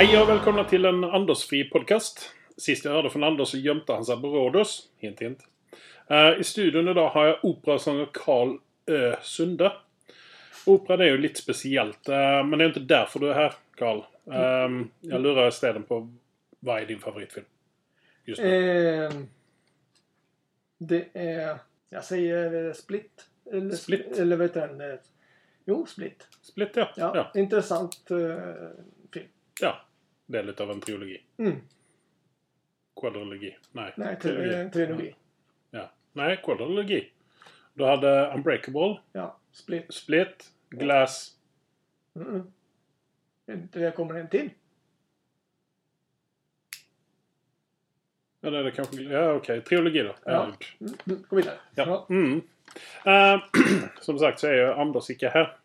Hej och välkomna till en Andersfri podcast. Sist jag hörde från Anders så gömde han sig på Rhodos. Hint hint. Eh, I studion idag har jag operasångare Karl Ö Sunde. Opera det är ju lite speciellt, eh, men det är inte därför du är här, Karl. Eh, jag lurar städen på vad är din favoritfilm? Just nu. Eh, det är... Jag säger Split. Eller, Split? Eller vet du eh, Jo, Split. Split, ja. Ja, ja. intressant film. Ja. Lite av en trilogi. Mm. Quadrilogi. Nej. Nej, tri- trilogi. Ja. Nej, quadrilogi. Du hade Unbreakable, Ja, Split. Split, Glass. Mm. Det kommer en till. Ja, det kanske. Ja, okej. Trilogi då. Ja. Mm. Gå vidare. Ja. Mm. Eh, som sagt så är ju Anders icke här.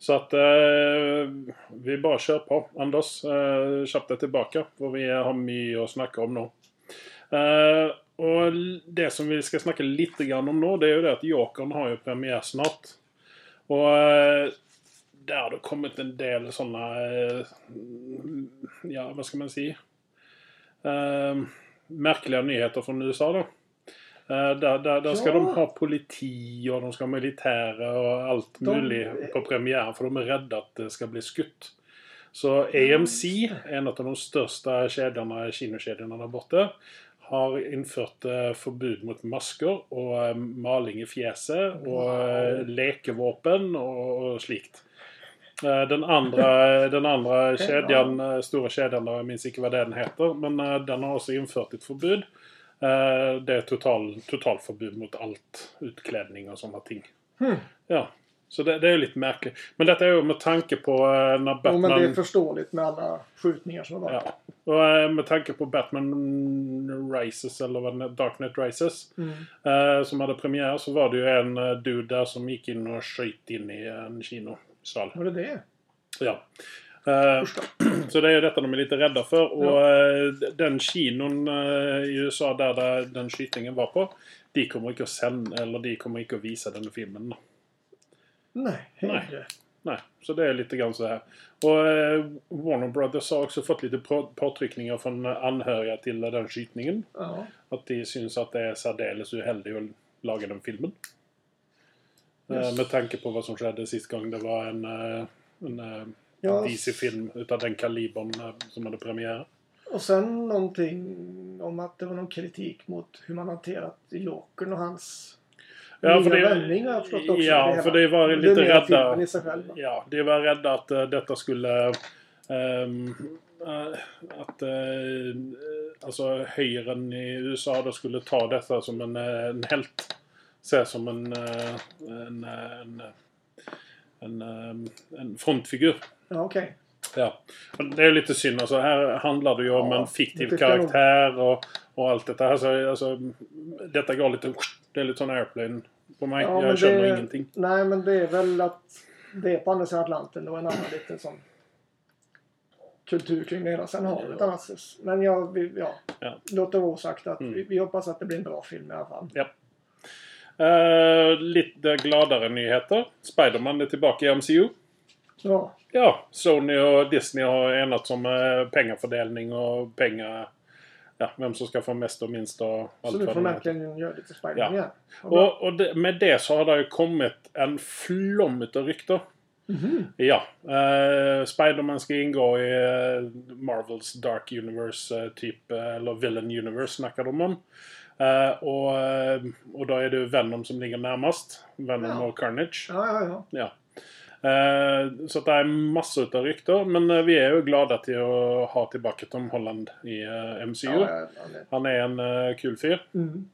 Så att eh, vi bara kör på. Anders, eh, köp dig tillbaka. För vi har mycket att snacka om nu. Eh, och det som vi ska snacka lite grann om nu det är ju det att Jokern har ju premiär snart. Och eh, där har det kommit en del sådana, eh, ja vad ska man säga? Eh, märkliga nyheter från USA då. Eh, där, där, där ska Ja. de ha politi och de ska ha militärer och allt De- möjligt på premiären för de är rädda att det ska bli skutt. Så AMC, en av de största kedjorna, kinokedjorna där borta, har infört eh, förbud mot masker och eh, maling i fjäset och eh, lekevapen och, slikt. Den andra, den andra kedjan, stora kedjan, jag minns inte vad den heter, men den har också infört ett förbud. Eh, Det är total, totalförbud mot allt utklädning och sådana ting. Hmm. Ja, så det, det är lite märkligt. Men detta är ju med tanke på eh, när Jo, Batman... men det är förståeligt med alla skjutningar som har varit. Ja. Och eh, med tanke på Batman Rises, eller vad är, Dark Knight Rises, Mm. som hade premiär så var det ju en dude där som gick in och sköt in i en kinosal. Var det det? Ja. Eh, så det är detta de är lite rädda för. Och eh, den kinon eh, i USA där, där den skjutningen var på, de kommer inte att sända, eller de kommer inte att visa den filmen. Nej, Nej. Nej, så det är lite grann så här. Och eh, Warner Brothers har också fått lite på- påtryckningar från anhöriga till den skjutningen. Ja. Att de syns att det är särdeles uheldigt att laga den filmen. Eh, Yes. med tanke på vad som skedde sist gång det var en, eh, en eh, Ja, DC-film utav den kalibern eh, som hade premiär. Och sen någonting om att det var någon kritik mot hur man hanterat Jokern och hans Ja, för det- vändning har jag förstått också. ja, hela. för det var lite rädda- i sig själv. Ja, de var rädda att eh, detta skulle... ehm, eh, att uh, alltså högern i USA då skulle ta detta som en, en helt. Se som en, en, en, en, en, en frontfigur. Ja, okej. Ja. Det är lite synd. Alltså, här handlar det ju om Ja, en fiktiv karaktär och, och allt detta. Alltså, alltså, detta går lite... Det är lite sån airplane på mig. Ja, jag känner det- ingenting. Nej, men det är väl att det är på andra sidan Atlanten och en annan liten sån kultur kring det hela. Sen har vi ett annat... Men jag, ja, Ja. låt det vara osagt att Mm. vi, vi hoppas att det blir en bra film i alla fall. Eh, lite gladare nyheter. Spiderman är tillbaka i MCU. Ja, Ja, Sony och Disney har enats om eh, pengafördelning och pengar... Ja, vem som ska få mest och minst och allt så nu får heter. äntligen göra lite Spiderman Ja. igen. Bra. Och, och det, med det så har det ju kommit en flom utav rykter. Mhm. Ja. Eh, Spiderman ska ingå i eh, Marvels Dark Universe, typ, eller Villain Universe snackar de om. Eh, och, eh, och då är det Venom som ligger närmast. Venom Ja. och Carnage. Ja, ja, ja. Eh, så det är massor av rykter. Men vi är ju glada till att ha tillbaka Tom Holland i eh, MCU. ja, Han är en uh, kul fyr. Mm.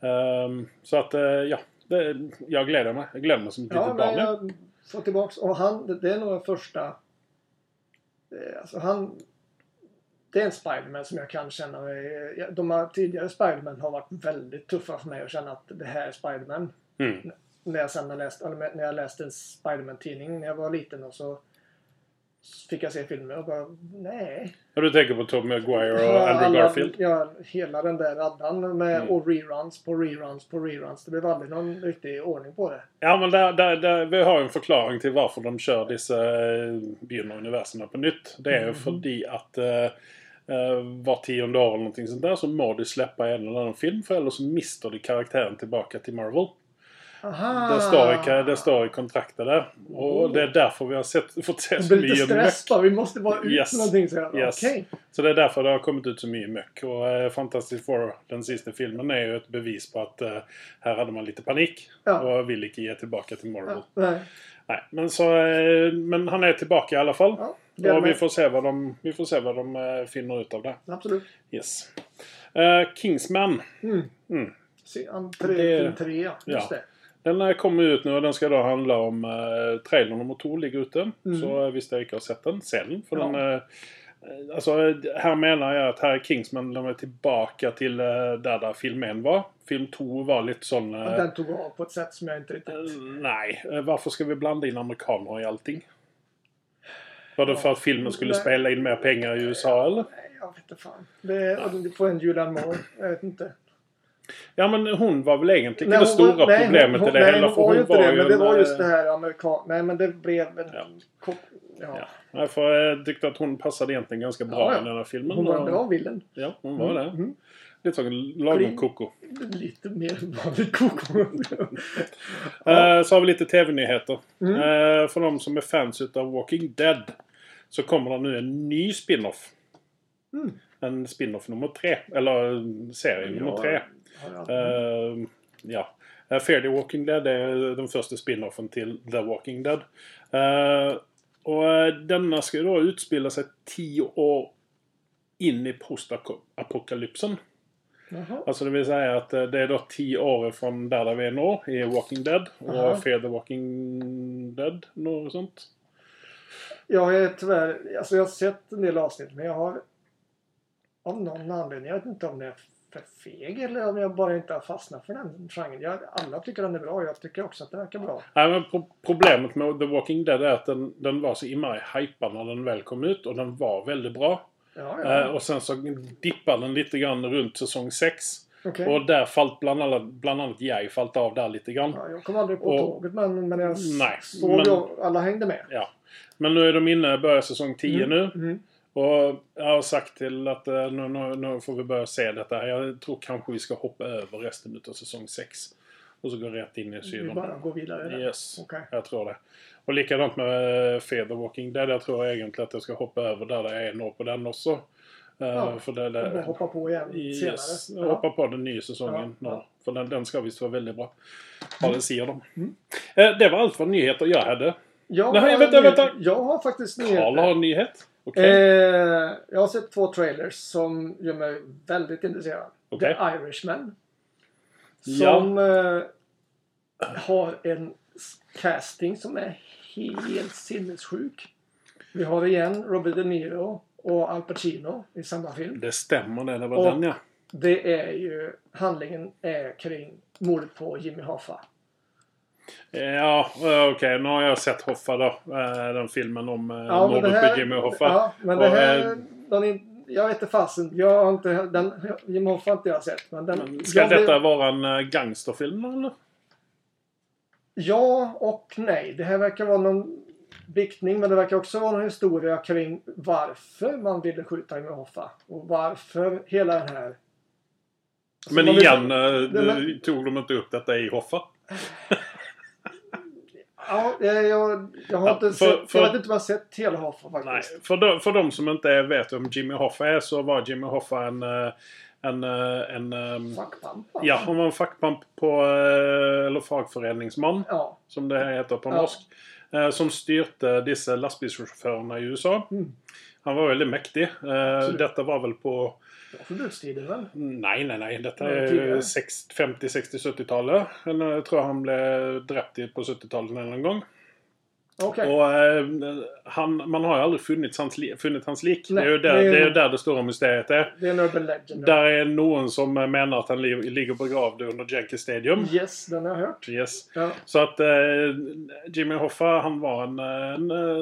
Ehm, så att, ja. Det, jag gläder mig. Jag gläder mig som ett Ja, litet barn. jag får tillbaks. Och han, det, är nog den första... Alltså han... Det är en Spiderman som jag kan känna mig... De här tidigare Spiderman har varit väldigt tuffa för mig att känna att det här är Spiderman. Mm. När jag sen har läst, när jag läste en Spiderman-tidning när jag var liten och så... fick jag se filmen och bara nej. Ja, du tänker på Tobey Maguire och Ja, Andrew alla- Garfield? Ja, hela den där raddan med Mm. och reruns på reruns på reruns. Det blev aldrig någon riktig ordning på det. Ja, men där, där, där, vi har ju en förklaring till varför de kör dessa eh, begynnande universerna på nytt. Det är ju Mhm. för att eh, eh, var tionde år eller någonting sånt där så må du släppa en eller annan film för eller så mister du karaktären tillbaka till Marvel. Aha! Det, står i, det står i kontraktet där. Och Oh. det är därför vi har sett, fått se så mycket stress meck. bara. Vi måste bara ut Yes. någonting. Så Yes. Okej. Så det är därför det har kommit ut så mycket meck. Och eh, Fantastic Four, den sista filmen, är ju ett bevis på att eh, här hade man lite panik. Ja. Och vill inte ge tillbaka till Marvel. Ja, nej. Nej, men, så, eh, men han är tillbaka i alla fall. Ja, och vi får se vad de, vi får se vad de eh, finner ut av det. Absolut. Yes. Eh, Kingsman. Mm. Mm. Se, an, tre, Det- ja. Just ja. det. Den eh, kommer ut nu och den ska då handla om... Eh, trailern nummer två ligger ute. Mm. Så visst jag inte har sett den, se den. För Ja. den eh, Alltså här menar jag att här är Kingsman de är tillbaka till eh, där, där film 1 var. Film 2 var lite sån... Eh, den tog av på ett sätt som jag inte riktigt... nej, varför ska vi blanda in amerikaner i allting? Var det för att filmen skulle spela in mer pengar i USA eller? Nej, jag vet inte fan. Det, och du får en Julianne Moore. Jag vet inte. Ja men hon var väl egentligen Nej, det stora var- nej, problemet hon, i det nej, hela. hon För var ju inte det. Men det en, var just eh, det här amerikan... Nej, men det blev en Ja. kort... Ja. Ja. Jag för jag tyckte att hon passade egentligen ganska bra Ja, ja. i den här filmen. Hon var en bra villain. Ja, hon var det. Mm. Lite lagom koko. Lite mer vanligt koko. Eh, så har vi lite tv-nyheter. Mm. Eh, för de som är fans utav Walking Dead så kommer det nu en ny spin-off. Mm. En spin-off nummer tre. Eller eh, serie nummer tre. Ja, ja. Uh, ja. Uh, Fear the Walking Dead är den första spin-offen till The Walking Dead. Eh, och eh, denna ska då utspela sig tio år in i postapokalypsen. Jaha. Alltså det vill säga att eh, det är då tio år från där, där vi är nu i Walking Dead. Och Fear the Walking Dead, något sånt. Jag är tyvärr... Alltså jag har sett en del avsnitt men jag har... Av någon anledning, jag vet inte om det är för feg eller om jag bara inte har fastnat för den genren. Jag, alla tycker den är bra. Jag tycker också att den verkar bra. Nej, men pro- problemet med The Walking Dead är att den, den var så himla hypad när den väl kom ut och den var väldigt bra. Ja, Eh, ja. och sen så dippade den lite grann runt säsong 6. Okej. Och där fallt bland annat, bland annat jag fallt av där lite grann. Ja, jag kom aldrig på Och- tåget men, men jag Nej, såg men- alla hängde med. Ja. Men nu är de inne, börjar säsong 10 nu. Mm. Och jag har sagt till att eh, nu, nu, nu får vi börja se detta. Jag tror kanske vi ska hoppa över resten av säsong 6. Och så gå rätt in i Vi syren. bara går vidare. där. Yes, Okej. jag tror det. Och likadant med eh, Fear the Walking Dead. Jag tror egentligen att jag ska hoppa över där det är år på den också. Eh, Ja, för det, det, hoppa på igen yes, senare. hoppa på den nya säsongen. Ja, ja. Ja, för den, den ska visst vara väldigt bra. Ja, det ser de. Mm. Det var allt vad nyheter jag hade. Jag, Nej, har vänta, vänta. jag har faktiskt nyheter. Karl har en nyhet. Okej. Eh, jag har sett två trailers som gör mig väldigt intresserad. Okej. The Irishman. Ja. Som eh, har en casting som är helt sinnessjuk. Vi har igen Robert De Niro och Al Pacino i samma film. Det stämmer det. Det var Och- den ja. Det är ju, handlingen är kring mordet på Jimmy Hoffa. Ja, eh, okej. Nu har jag sett Hoffa då. Eh, Den filmen om eh, Ja, mordet här, Jimmy Hoffa. Ja, men det Och, här... eh, Den är, jag vet inte fasen. Jag har inte... Den, Jimmy Hoffa har inte jag sett. Men den, Men Ska jag blev- detta vara en eh, gangsterfilm eller? Ja och nej. Det här verkar vara någon viktning men det verkar också vara någon historia kring varför man ville skjuta Jimmy Hoffa. Och varför hela den här... Alltså, Men vill- igen, eh, det- du- tog de inte upp detta i Hoffa? Ja, jag, jag har Ja, inte för- sett... för- Jag vet inte om jag sett hela Hoffa Nej, faktiskt. för de, för de som inte vet vem Jimmy Hoffa är så var Jimmy Hoffa en... eh, En... eh, en ehm, Fackpampa. ja, han var en fackpamp på... eh, Eller fagföreningsman. Ja. Som det heter på Ja. norsk. Som styrte dessa lastbilschaufförerna i USA. Mm. Han var väldigt mäktig. Absolut. Detta var väl på... Ja, Förbudstiden väl? Nej, nej, nej. Detta är tidigare. 60, 50, 60, 70-talet. Eller Jag tror han blev dräpt på 70-talet någon gång. Okej. Och eh, han, man har ju aldrig funnit hans, li- funnit hans lik. Nej, det, är ju där, det är- det är där det stora mysteriet är. Det är en urban legend. Där är någon som menar att han li- ligger begravd under Yankee Stadium. Yes, den har jag hört. Yes. Ja. Så att eh, Jimmy Hoffa han var en, en eh,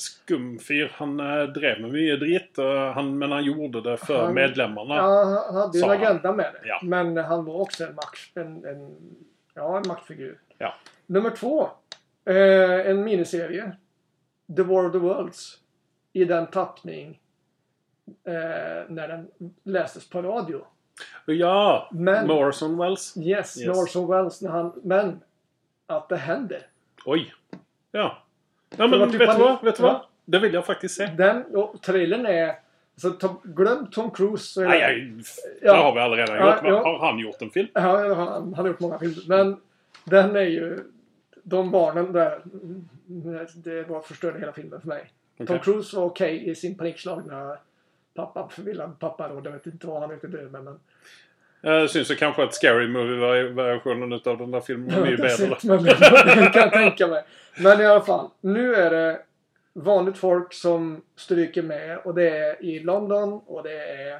skumfyr. Han eh, drev med mycket dritt. eh, han, men han gjorde det för Han- medlemmarna. Ja, han hade ju en agenda med det. Ja. Men han var också en, makt, en, en, ja, en maktfigur. Ja. Nummer två. Eh, en miniserie. The War of the Worlds. I den tappning eh, när den lästes på radio. Ja, Men- med Orson Welles. Yes, Yes. med Orson Welles. När han, men att det händer. Oj. Ja. Ja men vet du vad? Vet du vad? Det vill jag faktiskt se. Den, och trailern är... Alltså, Tom, glöm Tom Cruise. så är Nej, nej, Ja. Det har vi redan Ja, gjort. Men ja. har han gjort en film? Ja, han, han har gjort många filmer. Men den är ju... De barnen där... Det var förstörde hela filmen för mig. Tom Okej. Cruise var okej i sin panikslagna pappa, förvillad papparoll. Jag vet inte vad han är ute med. Men Eh, syns ju kanske att Scary Movie-versionen utav den där filmen jag mycket inte bättre. det kan jag tänka mig. Men i alla fall. Nu är det vanligt folk som stryker med. Och det är i London och det är...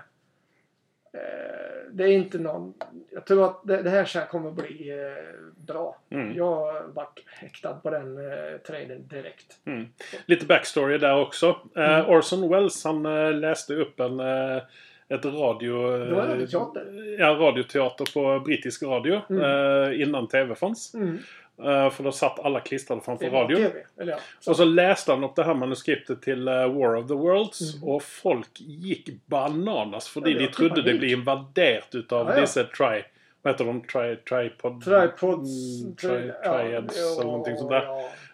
Eh, det är inte någon... Jag tror att det, det här sen kommer bli eh, bra. Mm. Jag vart häktad på den eh, trailern direkt. Mm. Lite backstory där också. Eh, Mm. Orson Welles han läste upp en, ett radio... Det var eh, radioteater. Ja, radioteater på brittisk radio. Mm. Eh, innan TV fanns. Mm. Eh, för då satt alla klistrade framför radion. Ja. Och så läste han upp det här manuskriptet till War of the Worlds. Mm. Och folk gick bananas. För Ja, de trodde det panik. blev invaderat utav Ja, ja. dessa tri... Vad heter de? Tri, tripod... Tripods. Mm, tri, triads eller någonting sånt där.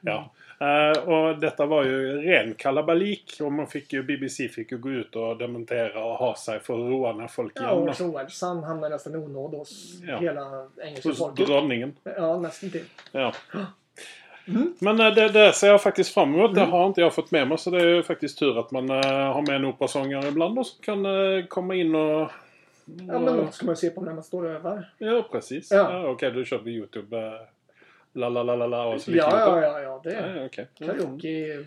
Ja. Ja. Eh, och detta var ju ren kalabalik och man fick ju, BBC fick ju gå ut och dementera och ha sig för att roa när folk Ja, igen. Orson Welles han hamnade nästan i onåd hos Ja. hela engelska Hos folket. drottningen. Ja, nästan till. Ja. Mm. Men eh, det, det ser jag faktiskt fram emot. Det har inte jag fått med mig. Så det är ju faktiskt tur att man eh, har med en operasångare ibland och som kan komma in och... Ja, men då ska man se på när man står och övar. Ja, precis. Ja. Ja. Okej, du kör på YouTube. La, la, la, la, la och så lite Ja, ja, ja, ja. Det är Ja, okej. karaoke.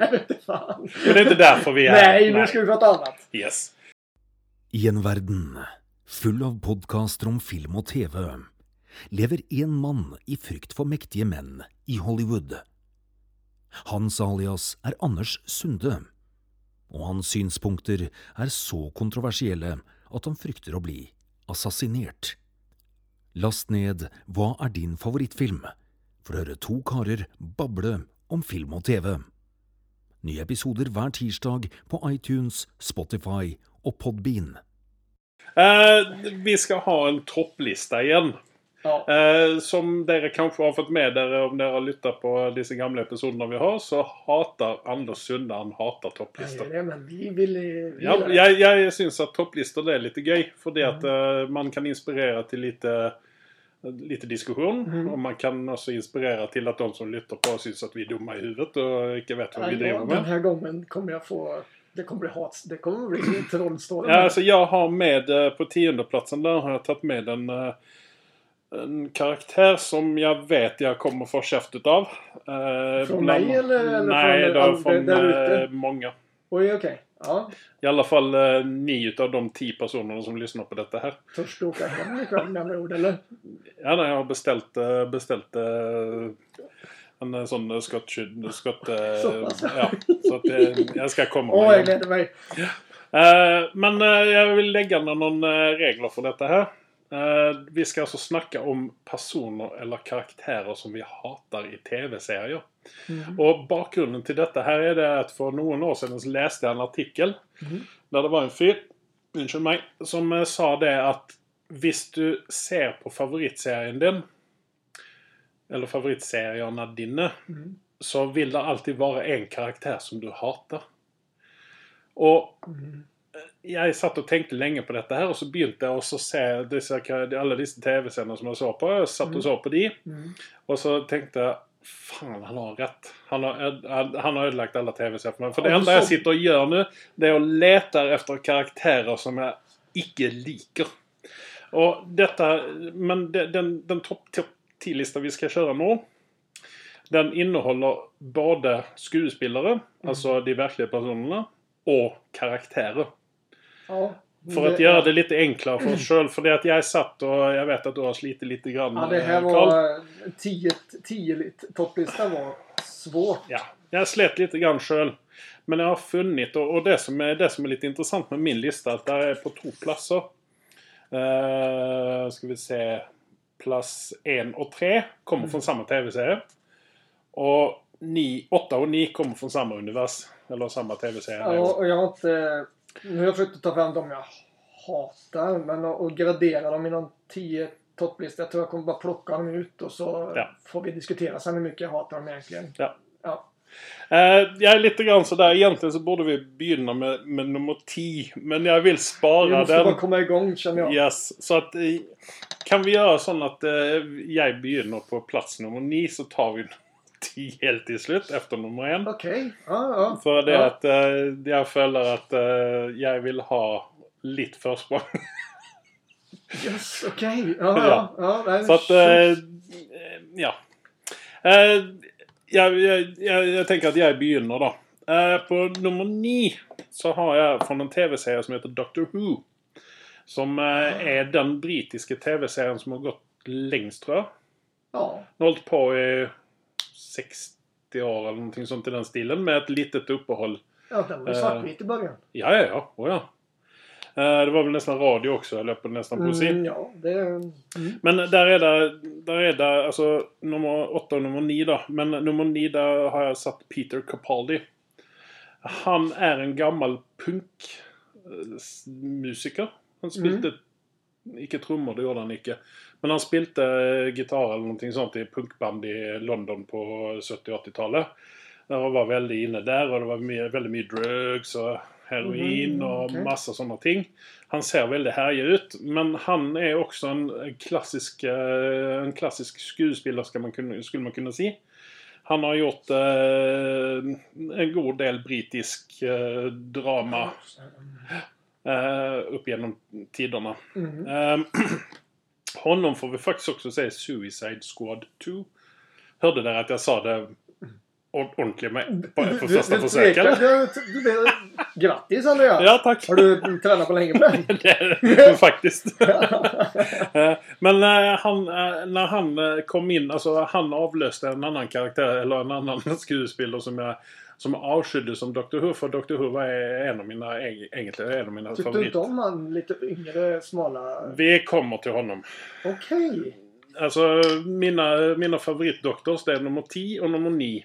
jag fan. Men det är inte därför vi är Nej, nu ska vi prata annat. Yes. I en verden full av podkaster om film og TV lever en mann i frykt for mektige menn i Hollywood. Hans alias er Anders Sunde, og hans synspunkter er så kontroversielle at han frykter å bli assassinert. Last ned Hva er din favorittfilm? for å høre to karer bable om film og TV. Nye episoder hver tirsdag på iTunes, Spotify og Podbean. Eh, vi ska ha en topplista igen. Ja. Eh, som dere kanske har fått med dere om dere har lyttat på disse gamle episodene vi har, så hater Anders hater Jag topplistor. det, men vi vill... Vi Ja, det. jeg, jeg syns at topplistor det er litt gøy. Fordi at eh, man kan inspirere til lite, lite diskusjon. Mhm. Og man kan også inspirere til at de som lytter på, syns at vi er dumme i huvudet og ikke vet Ja, vi driver den med. här gången kommer jag få... Det kommer bli hat. Det kommer bli trollstorm. Ja, alltså jag har med eh, på tiondeplatsen där har jag tagit med en, eh, en karaktär som jag vet jag kommer få käft utav. Eh, Från mig eller- eller Nej, från det är från där eh, många. Oj, okej. Ja. I alla fall eh, nio utav de tio personerna som lyssnar på detta här. Törs du åka hem ikväll med andra ord, eller? Ja, nej, jag har beställt, eh, beställt eh, en eh, sån skottskydd. Skott, Så pass. ja, så att jag ska komma Åh, med jag gläder mig. Eh, men jag vill lägga eh, regler för detta här. Eh, vi ska alltså snacka om personer eller karaktärer som vi hatar i tv-serier. Mm. Och bakgrunden till detta här är det att för några år sedan läste jag en artikel Mm. där det var en fyr, mig, som eh, sa det att visst du ser på favoritserien din eller favoritserierna dina Mm. så vill det alltid vara en karaktär som du hatar. Och Mm. Jag satt och tänkte länge på detta här och så jag och så se dessa, alla dessa tv-sändningar som jag såg på. Jag satt Mm. och såg på de. Mm. Och så tänkte jag Fan, han har rätt. Han har, han har ödelagt alla tv-serier för mig. För det enda jag sitter och gör nu, det är att leta efter karaktärer som jag icke liker. Och detta, men de- den, den topp top 10-lista vi ska köra nu. Den innehåller både skådespelare, alltså de verkliga personerna, och karaktärer. Ja. För att göra det lite enklare för oss själv. För det att jag satt och jag vet att du har slitit lite grann. Ja, det här eh, var... 10 10 lit- Topplistan var svårt. Ja, jag slet lite grann själv. Men jag har funnit, och, och det, som är, det som är lite intressant med min lista, att där är på två platser. Uh, ska vi se. Plats 1 och 3 kommer Mm. från samma tv-serie. Och 8 och 9 kommer från samma univers. Eller samma tv-serie. Ja, och jag har inte... Nu har jag försökt ta fram dem jag hatar, men att gradera dem i någon 10 topplista. Jag tror jag kommer bara plocka dem ut och så Ja. får vi diskutera sen hur mycket jag hatar dem egentligen. Ja. Ja. Eh, jag är lite grann sådär, egentligen så borde vi begynna med, med nummer 10. Men jag vill Vi spara måste den. bara komma igång känner jag. Yes. Så att eh, kan vi göra så att eh, jag begynner på plats nummer 9 så tar vi 10 helt till slut efter nummer 1. Okej. Ja, ja. För det ja. att eh, jag följer att eh, jag vill ha lite försprång. Yes, okej. Ja, Ja. ja. så att, eh, ja. Eh, jag, jag, jag, jag tänker att jag begynner då. Eh, på nummer 9 så har jag från en tv-serie som heter Doctor Who. Som eh, är den brittiska tv-serien som har gått längst tror jag. ja. Den har hållit på i 60 år eller någonting sånt i den stilen med ett litet uppehåll. ja, den var ju Eh, svartvit i början. Ja, ja, ja. Oh, ja. Eh, det var väl nästan radio också, eller på nästan på mm. Mm, ja, det... Mm. Men där är det, där är det alltså nummer 8 och nummer 9 då. Men nummer 9 där har jag satt Peter Capaldi. Han är en gammal punkmusiker. Han spilte, icke trummor, det gjorde han icke. Men han spilte eh, gitarr eller någonting sånt i punkband i London på 70-80-talet. Och var väldigt inne där och det var väldigt mycket drugs och heroin Mhm, och okej. massa sådana ting. Han ser väldigt härlig ut. Men han är också en klassisk, eh, en klassisk skådespelare ska man kunna, skulle man kunna säga. Han har gjort eh, en god del brittisk eh, drama eh, upp genom tiderna. Mm. Honom får vi faktiskt också säga Suicide Squad 2. Hörde där att jag sa det or- ordentligt med, på, på första försök eller? Du, du, du, grattis Andreas! Ja, tack. Har du tränat på länge på den? Det det faktiskt. Eh, Men eh, han, eh, när han kom in, alltså han avlöste en annan karaktär, eller en annan skådespelare som jag som avskydde som Dr. Who. För Dr. Who var en av mina, eg- egentligen en av mina Tyckte du favoriter. inte om han lite yngre, smala? Vi kommer till honom. Okej. Alltså mina, mina favoritdoktors det är nummer 10 och nummer 9.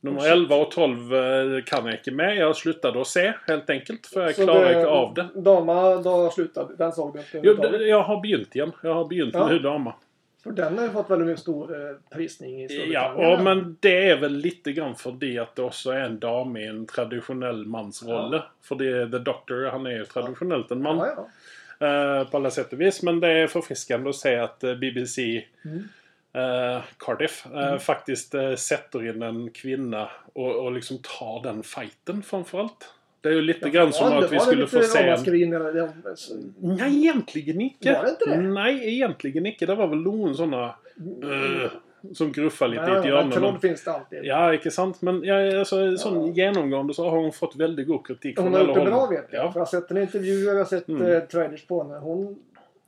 Nummer Oh, shit. 11 och 12 eh, kan jag inte med. Jag slutade att se helt enkelt. För jag Så klarar inte av det. Dama, då slutade Den såg du inte Jo, jag har begynt igen. Jag har begynt Ja. med Hudama. För den har ju fått väldigt stor eh, prisning i Ja, Storbritannien. och, men det är väl lite grann för det att det också är en dam i en traditionell mansroll. För det är The Doctor, han är ju traditionellt en man. Ja, ja. eh, på alla sätt och vis. Men det är förfriskande att se att eh, BBC Mm. eh, Cardiff eh, faktiskt eh, sätter in en kvinna och, och liksom tar den fighten framförallt. Det är ju lite grann som Ja, att vi skulle få se en... det- Nej, egentligen icke. Var det inte det? Nej, egentligen icke. Det var väl någon sådana uh, som gruffade lite i ett Ja, hörn. Troll men- finns det alltid. Ja, inte sant. Men ja, alltså, sån genomgående så har hon fått väldigt god kritik Hon har gjort det bra vet jag. Ja, För jag har sett en intervju och jag har sett Mm. mm. trailers på henne. Hon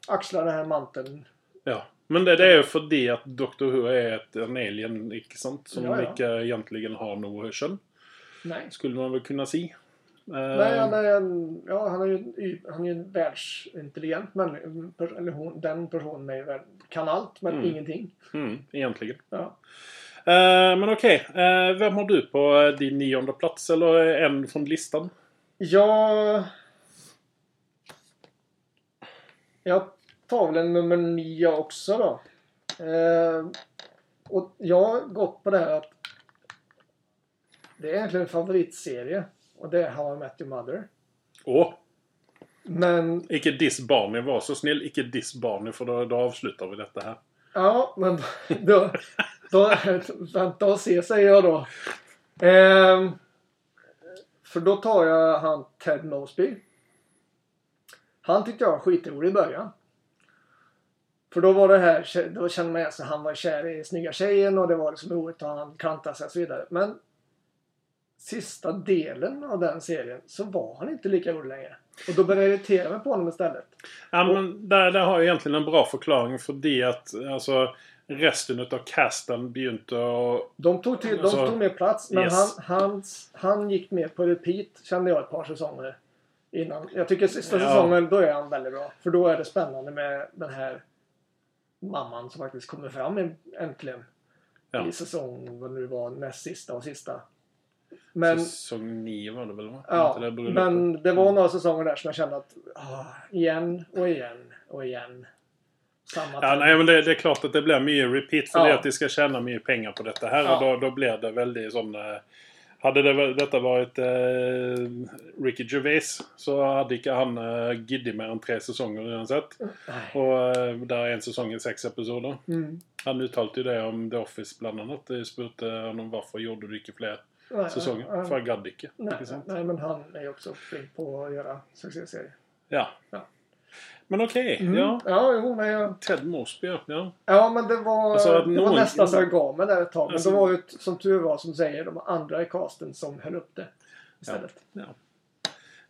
axlar den här manteln. ja. Men det, det är ju för det att Dr. Who är ett, en alien, icke sant? Som Ja, ja. icke egentligen har någon kön. Nej. Skulle man väl kunna säga. Eh, Nej, han är en, ja, han är ju han är en världsintelligent människa. Eller hon, den personen är värld, kan allt men Mm. ingenting. mm, egentligen. Ja. Eh, men okej. Eh, vem har du på eh, din nionde plats? Eller en från listan? Jag... Jag tar väl en nummer nio också då. Eh, och jag har gått på det här att det är egentligen en favoritserie. Och det är How I Met Your Mother. Åh! Men, Icke diss Barney, var så snäll. Icke diss Barney för då, då avslutar vi detta här. ja, men då... då vänta och se säger jag då. Eh, för då tar jag han Ted Mosby. Han tyckte jag var skitrolig i början. För då var det här, då kände man sig. Han var kär i snygga tjejen och det var liksom roligt och han klantade sig och så vidare. Men sista delen av den serien så var han inte lika rolig längre. Och då började jag irritera mig på honom istället. Ja, men där, där har jag egentligen en bra förklaring för det att alltså, resten utav casten begynte att... De tog, till, de Alltså, tog mer plats men yes. han, hans, han gick med på repeat kände jag ett par säsonger innan. Jag tycker sista Ja. säsongen då är han väldigt bra. För då är det spännande med den här mamman som faktiskt kommer fram en- äntligen. Ja. I säsong, vad nu var, näst sista och sista. Men, Säsong 9 var det väl va? ja, det men det var några säsonger där som jag kände att ah, igen och igen och igen. Samma Ja, nej, men det, det är klart att det blir mycket repeat för Ja. det att de ska tjäna mycket pengar på detta här. Ja. Och då, då blir det väldigt sån... eh, Hade det, detta varit eh, Ricky Gervais så hade inte han eh, giddy mer än tre säsonger redan sett. Nej. Och eh, där är en säsong i sex episoder. Mm. Han uttalade ju det om The Office bland annat. Jag spurte honom varför gjorde du inte fler Nej, säsonger? nej, För jag gadd inte. Nej, nej, men han är också flink på att göra succéserier. Ja. Ja. Men okej, Mm. ja. Ja, jo, men jag... Ted Mosby, ja. Ja, men det var, Alltså, det någon- var nästan så jag gav mig där ett tag. Men Alltså- det var ju som tur var, som säger, de andra i casten som höll upp det istället. Ja.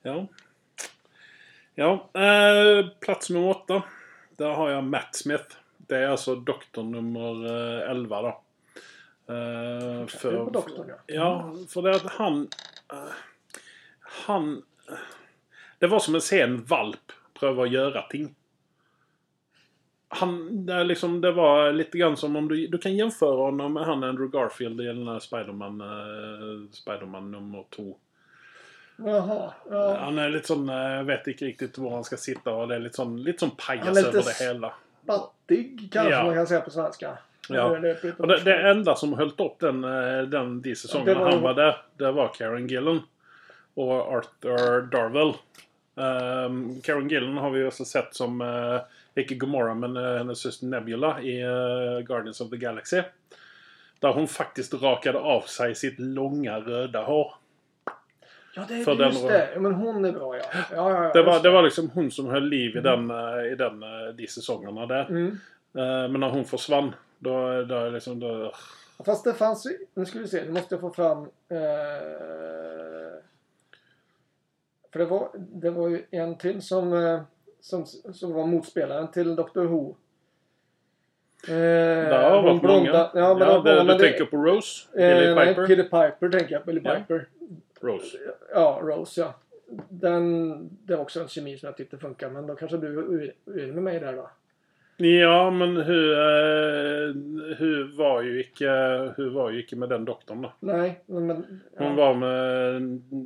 Ja. Ja, eh, plats nummer åtta. Där har jag Matt Smith. Det är alltså doktor nummer eh, 11 då. Eh, på doktorn, ja. Ja, för det att han... eh, han... Det var som att se en valp pröva att göra ting. Han, det, är liksom, det var lite grann som om du, du kan jämföra honom med han Andrew Garfield i den här Spiderman, eh, Spiderman nummer två. Jaha. Ja. Han är lite sån, jag vet inte riktigt var han ska sitta och det är lite sån, lite sån Han pajas är lite över det hela. Fattig kanske Ja. man kan säga på svenska. Ja. Och det, det enda som höll upp den, eh, den de säsongerna Det var- han var där, det var Karen Gillan. Och Arthur Darwell. Um, Karen Gillan har vi också sett som, uh, icke Gomorra, men uh, hennes syster Nebula i eh, Guardians of the Galaxy. Där hon faktiskt rakade av sig sitt långa röda hår. Ja, det är den just rollen. det. Ja, Men hon är bra, ja. ja, ja, ja Det var, det var liksom hon som höll liv i den, eh, i den, eh, de säsongerna där. Mm. Eh, Men när hon försvann, då, då liksom... Då, Fast det fanns ju... Nu ska vi se. Nu måste jag få fram... Eh, för det var, det var ju en till som, eh, som, som var motspelaren till Dr. Who. Eh, det har varit många. blonda- Ja, men, ja, det, det, men du det- tänker på Rose? eh, Billy nej, Piper? Peter Piper tänker jag. Billy Ja. Piper. Rose. Ja, Rose ja. Den, det var också en kemi som jag tyckte funkar. Men då kanske du är med mig där då? Ja, men hur, eh, hur var ju icke, hur var ju icke med den doktorn då? Nej, men... ja. Hon var med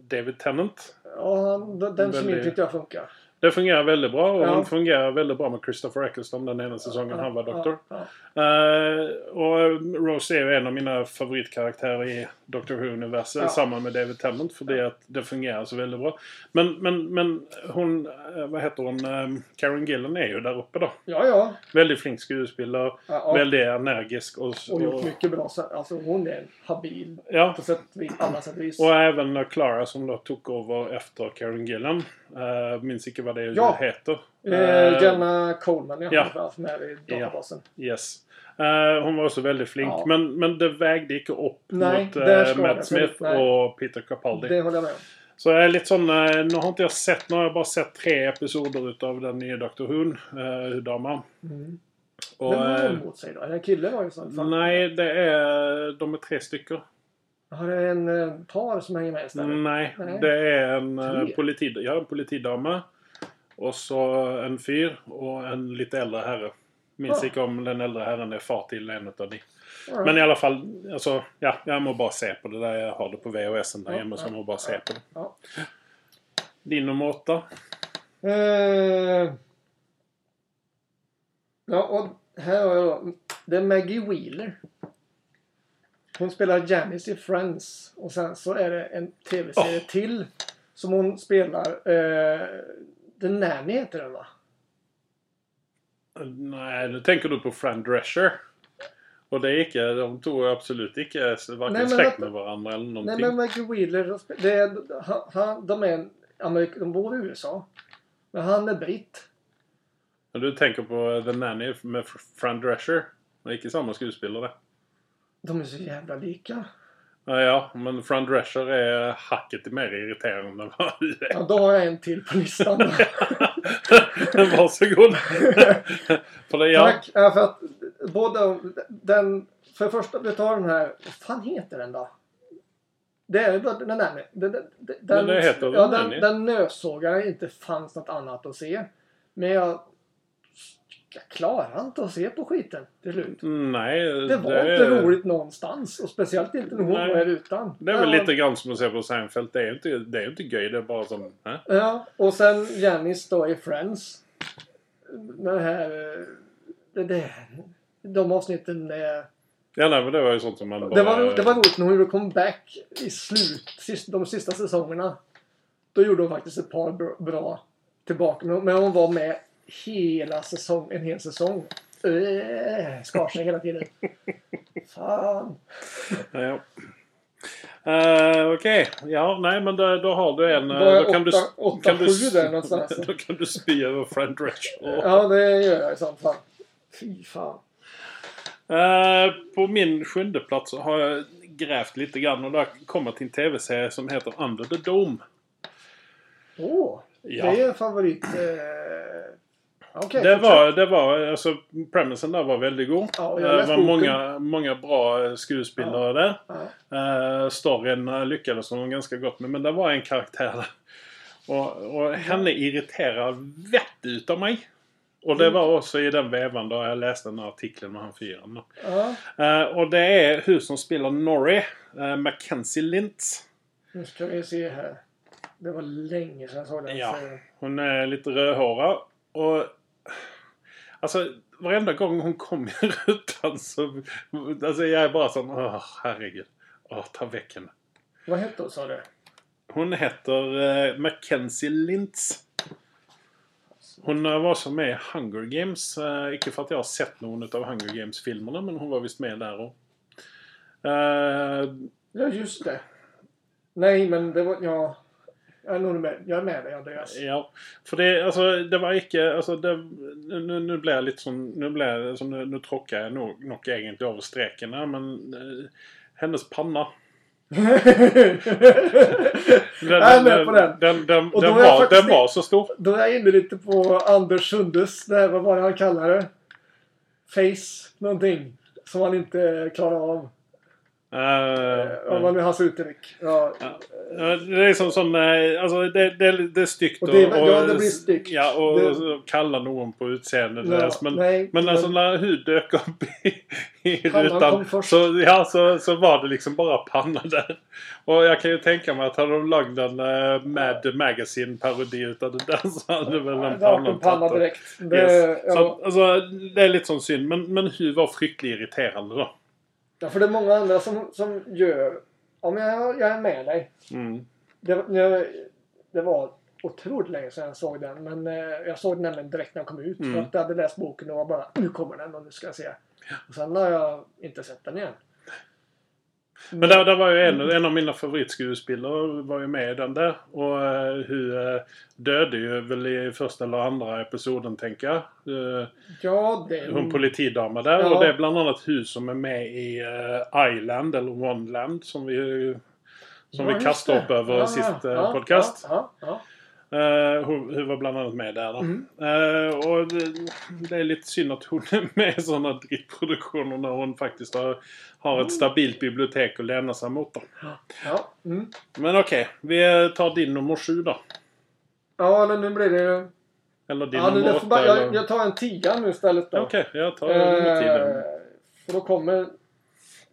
David Tennant. Ja, den den kemin Väldigt- tyckte jag funkar. Det fungerar väldigt bra och Ja. hon fungerar väldigt bra med Christopher Eccleston den ena säsongen han var doktor. Ja, ja. Eh, och Rose är ju en av mina favoritkaraktärer i Doctor Who-universet. Ja. Samma med David Tennant för det att det fungerar så väldigt bra. Men, men, men hon, eh, vad heter hon, Eh, Karen Gillan är ju där uppe då. Ja, ja. Väldigt flink skådespelare. ja, ja. Väldigt energisk. Och, Och gjort och, mycket bra. så- Alltså hon är habil ja, på sätt, alla sätt och vis. och även Clara som då tog över efter Karen Gillan. Uh, minns inte vad det Ja. heter. Eh, Eh, Jenna Coleman, ja. ja. Var med i databasen. Yes. Eh, hon var också väldigt flink. Ja. Men, men det vägde inte upp Nej, mot uh, Matt det. Smith Nej. och Peter Capaldi. Det håller jag med om. Så jag är lite sån... nu har inte jag sett... Nu har jag bara sett tre episoder utav den nya Doctor Who. Uh, Hudama. Mm. Och, Vem har hon mot sig då? En kille var ju sån. Fan. nej, det är... De är tre stycken. Har det en par som hänger med istället? Nej, Nej. det är en, uh, Tre? politi, ja, en politidame. Och så en fyr och en lite äldre herre. Minns Ah. inte om den äldre herren är far till en utav de. Right. Men i alla fall, alltså, ja, jag må bara se på det där. Jag har det på VHS där Ja, hemma så ja, jag må bara se ja. på det. Ja. Din nummer åtta? Eh, ja, och här har jag då. Det är Maggie Wheeler. Hon spelar Janice i Friends. Och sen så är det en tv-serie Åh. till. Som hon spelar. Eh, The Nanny heter den va? Nej, nu tänker du på Fran Drescher. Och det är icke, de tog absolut icke varken Nej, släkt med varandra eller Nej någonting. men Maggie Wheeler. Det är, han, de, är Amerik, de bor i USA. Men han är britt. Du tänker på The Nanny med Fran Drescher. Det är icke samma skådespelare. De är så jävla lika. Ja, men Fran Drescher är hacket mer irriterande än vad du är. Ja, då har jag en till på listan. Varsågod. för det, ja. Tack! Ja, för att Båda, den, för det första, vi tar den här, vad fan heter den då? Det är den där den, den, den, heter ja, den, den, den nösågaren inte fanns något annat att se. Men jag, jag klarar inte att se på skiten till slut. Nej, Det var inte roligt någonstans. Och speciellt inte när hon Nej. var här utan. Det är väl Ja. lite grann som att se på Seinfeld. Det är ju inte, det är inte göj. Det är bara som... Äh? Ja, och sen Janice då i Friends. Den här... eh, Det, det, de avsnitten är... Ja, nej, men det var ju sånt som man bara... Det var, det var roligt när hon gjorde comeback i slut, sist, de sista säsongerna. Då gjorde hon faktiskt ett par bra, bra tillbaka. Men hon var med hela säsong, en hel säsong. Äh, skar sig hela tiden. Fan. Ja. Uh, Okej, ja nej men då, då har du en... eh, Då då kan du, åtta- kan du, där någonstans. Då kan du spy över Friend Rich. Ja, det gör jag i så fall. Fy fan. Eh, på min sjunde plats så har jag grävt lite grann och där kommer till en tv-serie som heter Under the Dome. Åh, Ja. det är en favorit. Eh... Okej, det, var, det var, alltså premisen där var väldigt god. Ja, Eh, det var många, många bra eh, skådespelare där. Ja. Uh, storyn lyckades hon ganska gott med. Men det var en karaktär där. Och, och henne irriterar vett utav mig. Och det Mm. var också i den vevan då jag läste den här artikeln med han då. Ja, Eh, och det är hur som spelar Norrie, uh, Mackenzie Lintz. nu ska vi se här. Det var länge sedan jag såg den. Ja. Hon är lite rödhårad. Och... Alltså, varenda gång hon kom i rutan så... Alltså jag är bara sån, åh herregud. Åh, ta väck henne. Vad hette hon sa du? Hon heter uh, Mackenzie Lintz. Hon eh, var som med i Hunger Games. Uh, icke för att jag har sett någon av Hunger Games-filmerna, men hon var visst med där och... Eh, Ja, just det. Nej, men det var... Ja. Jag är med, jag är med dig Andreas. Ja, för det, alltså, det var icke... Alltså, det, nu, nu blir jag lite som... Nu blir alltså, nu, nu tråkar jag nog, nog egentligen över streken här, men... eh, hennes panna. Den, Jag är med på den. Den, den, Och den, var, den var så stor. Då är jag inne lite på Anders Sundes, det här, vad var det han kallade det? Face någonting. Som han inte klarar av. Uh, Om man nu hans uttryck. Ja. Ja, det är som sån... eh, Alltså det, det, det är styggt Och det är- ja, det blir styggt. Ja, och Det- så kalla någon på utseendet. Ja, dess, men, nej, men alltså men- när hud dök upp i, i rutan så, ja, så, så var det liksom bara panna där. Och jag kan ju tänka mig att hade de lagt en uh, Mad Magazine-parodi utav det där så hade väl en panna en panna direkt. Det, Yes. Så, ja, att, alltså, det är lite sån synd. Men, men hud var fryktligt irriterande då. Ja, för det är många andra som, som gör... Ja, men jag, jag är med dig. Mm. Det, var- jag, det var otroligt länge sedan jag såg den. Men eh, jag såg den nämligen direkt när den kom ut. Mm. För att jag hade läst boken och var bara nu kommer den och nu ska jag se. Och sen har jag inte sett den igen. Men där, där var ju en, en av mina favoritskådespelare var ju med i den där. Och uh, hur uh, döde ju väl i första eller andra episoden tänker jag. Uh, Ja, det... hon politidamen där. Ja. Och det är bland annat hur som är med i uh, Island eller Oneland som vi, som Ja, vi kastade upp över Ja, sist ja, podcast. Uh, hon, hon var bland annat med där. Då. Mm. Eh, och det, det är lite synd att hon är med i sådana drittproduktioner när hon faktiskt har, har Mm. ett stabilt bibliotek att lämna sig mot. Då. ja. Mm. Men okej, vi tar din nummer sju då. ja men nu blir det ju... Eller din Ja, nu, nummer åtta. bara, eller... jag, jag tar en tia nu istället då. Okej, jag tar nummer tio. Eh, för då kommer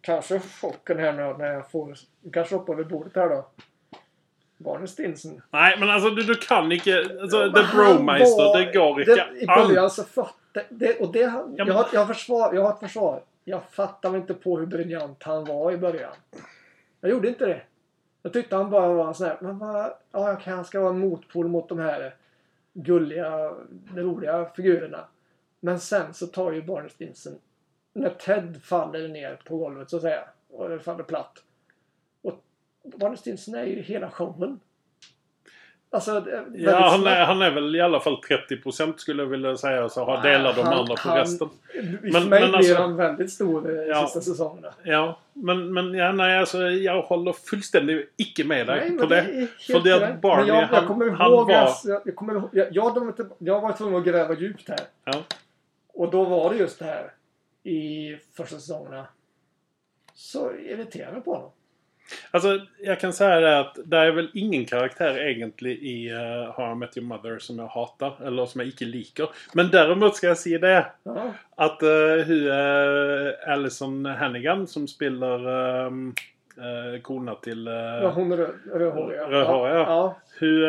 kanske chocken här nu när jag får... Kanske upp över bordet här då. Barnen Stinsen. Nej, men alltså du, du kan inte... Alltså, Men The Bromeister, var- det går inte I an. början så fattade... Det, och det, Ja, jag, har, jag, har försvar, jag har ett försvar. Jag fattade inte på hur briljant han var i början. Jag gjorde inte det. Jag tyckte han bara var en sån här... Men vad, ja, okej, han ska vara en motpol mot de här gulliga, roliga figurerna. Men sen så tar ju Barney Stinson... När Ted faller ner på golvet så att säga. Och faller platt. Stinson är ju hela showen. Alltså, det är Ja, han är, han är väl i alla fall 30% skulle jag vilja säga. Så har delar de Han- andra på han- resten. Men, för mig men blir alltså- han väldigt stor i Ja. sista säsongerna. Ja, men, men ja, nej, alltså, jag håller fullständigt icke med dig Nej, på det. är helt För det att rätt. Barney, jag, han- jag kommer han ihåg, var- alltså, jag, kommer ihåg jag, jag, jag var tvungen att gräva djupt här. Ja. Och då var det just det här. i första säsongerna så irriterar det på honom. Alltså, jag kan säga det att det är väl ingen karaktär egentligen i uh, How I Met Your Mother som jag hatar. Eller som jag icke liker. Men däremot ska jag säga det. Ja. Att uh, hur uh, Alison Hannigan som spelar um, uh, kona till... Uh, Ja, hon är röd- rödhårig. Rödhårig, ja. ja. hur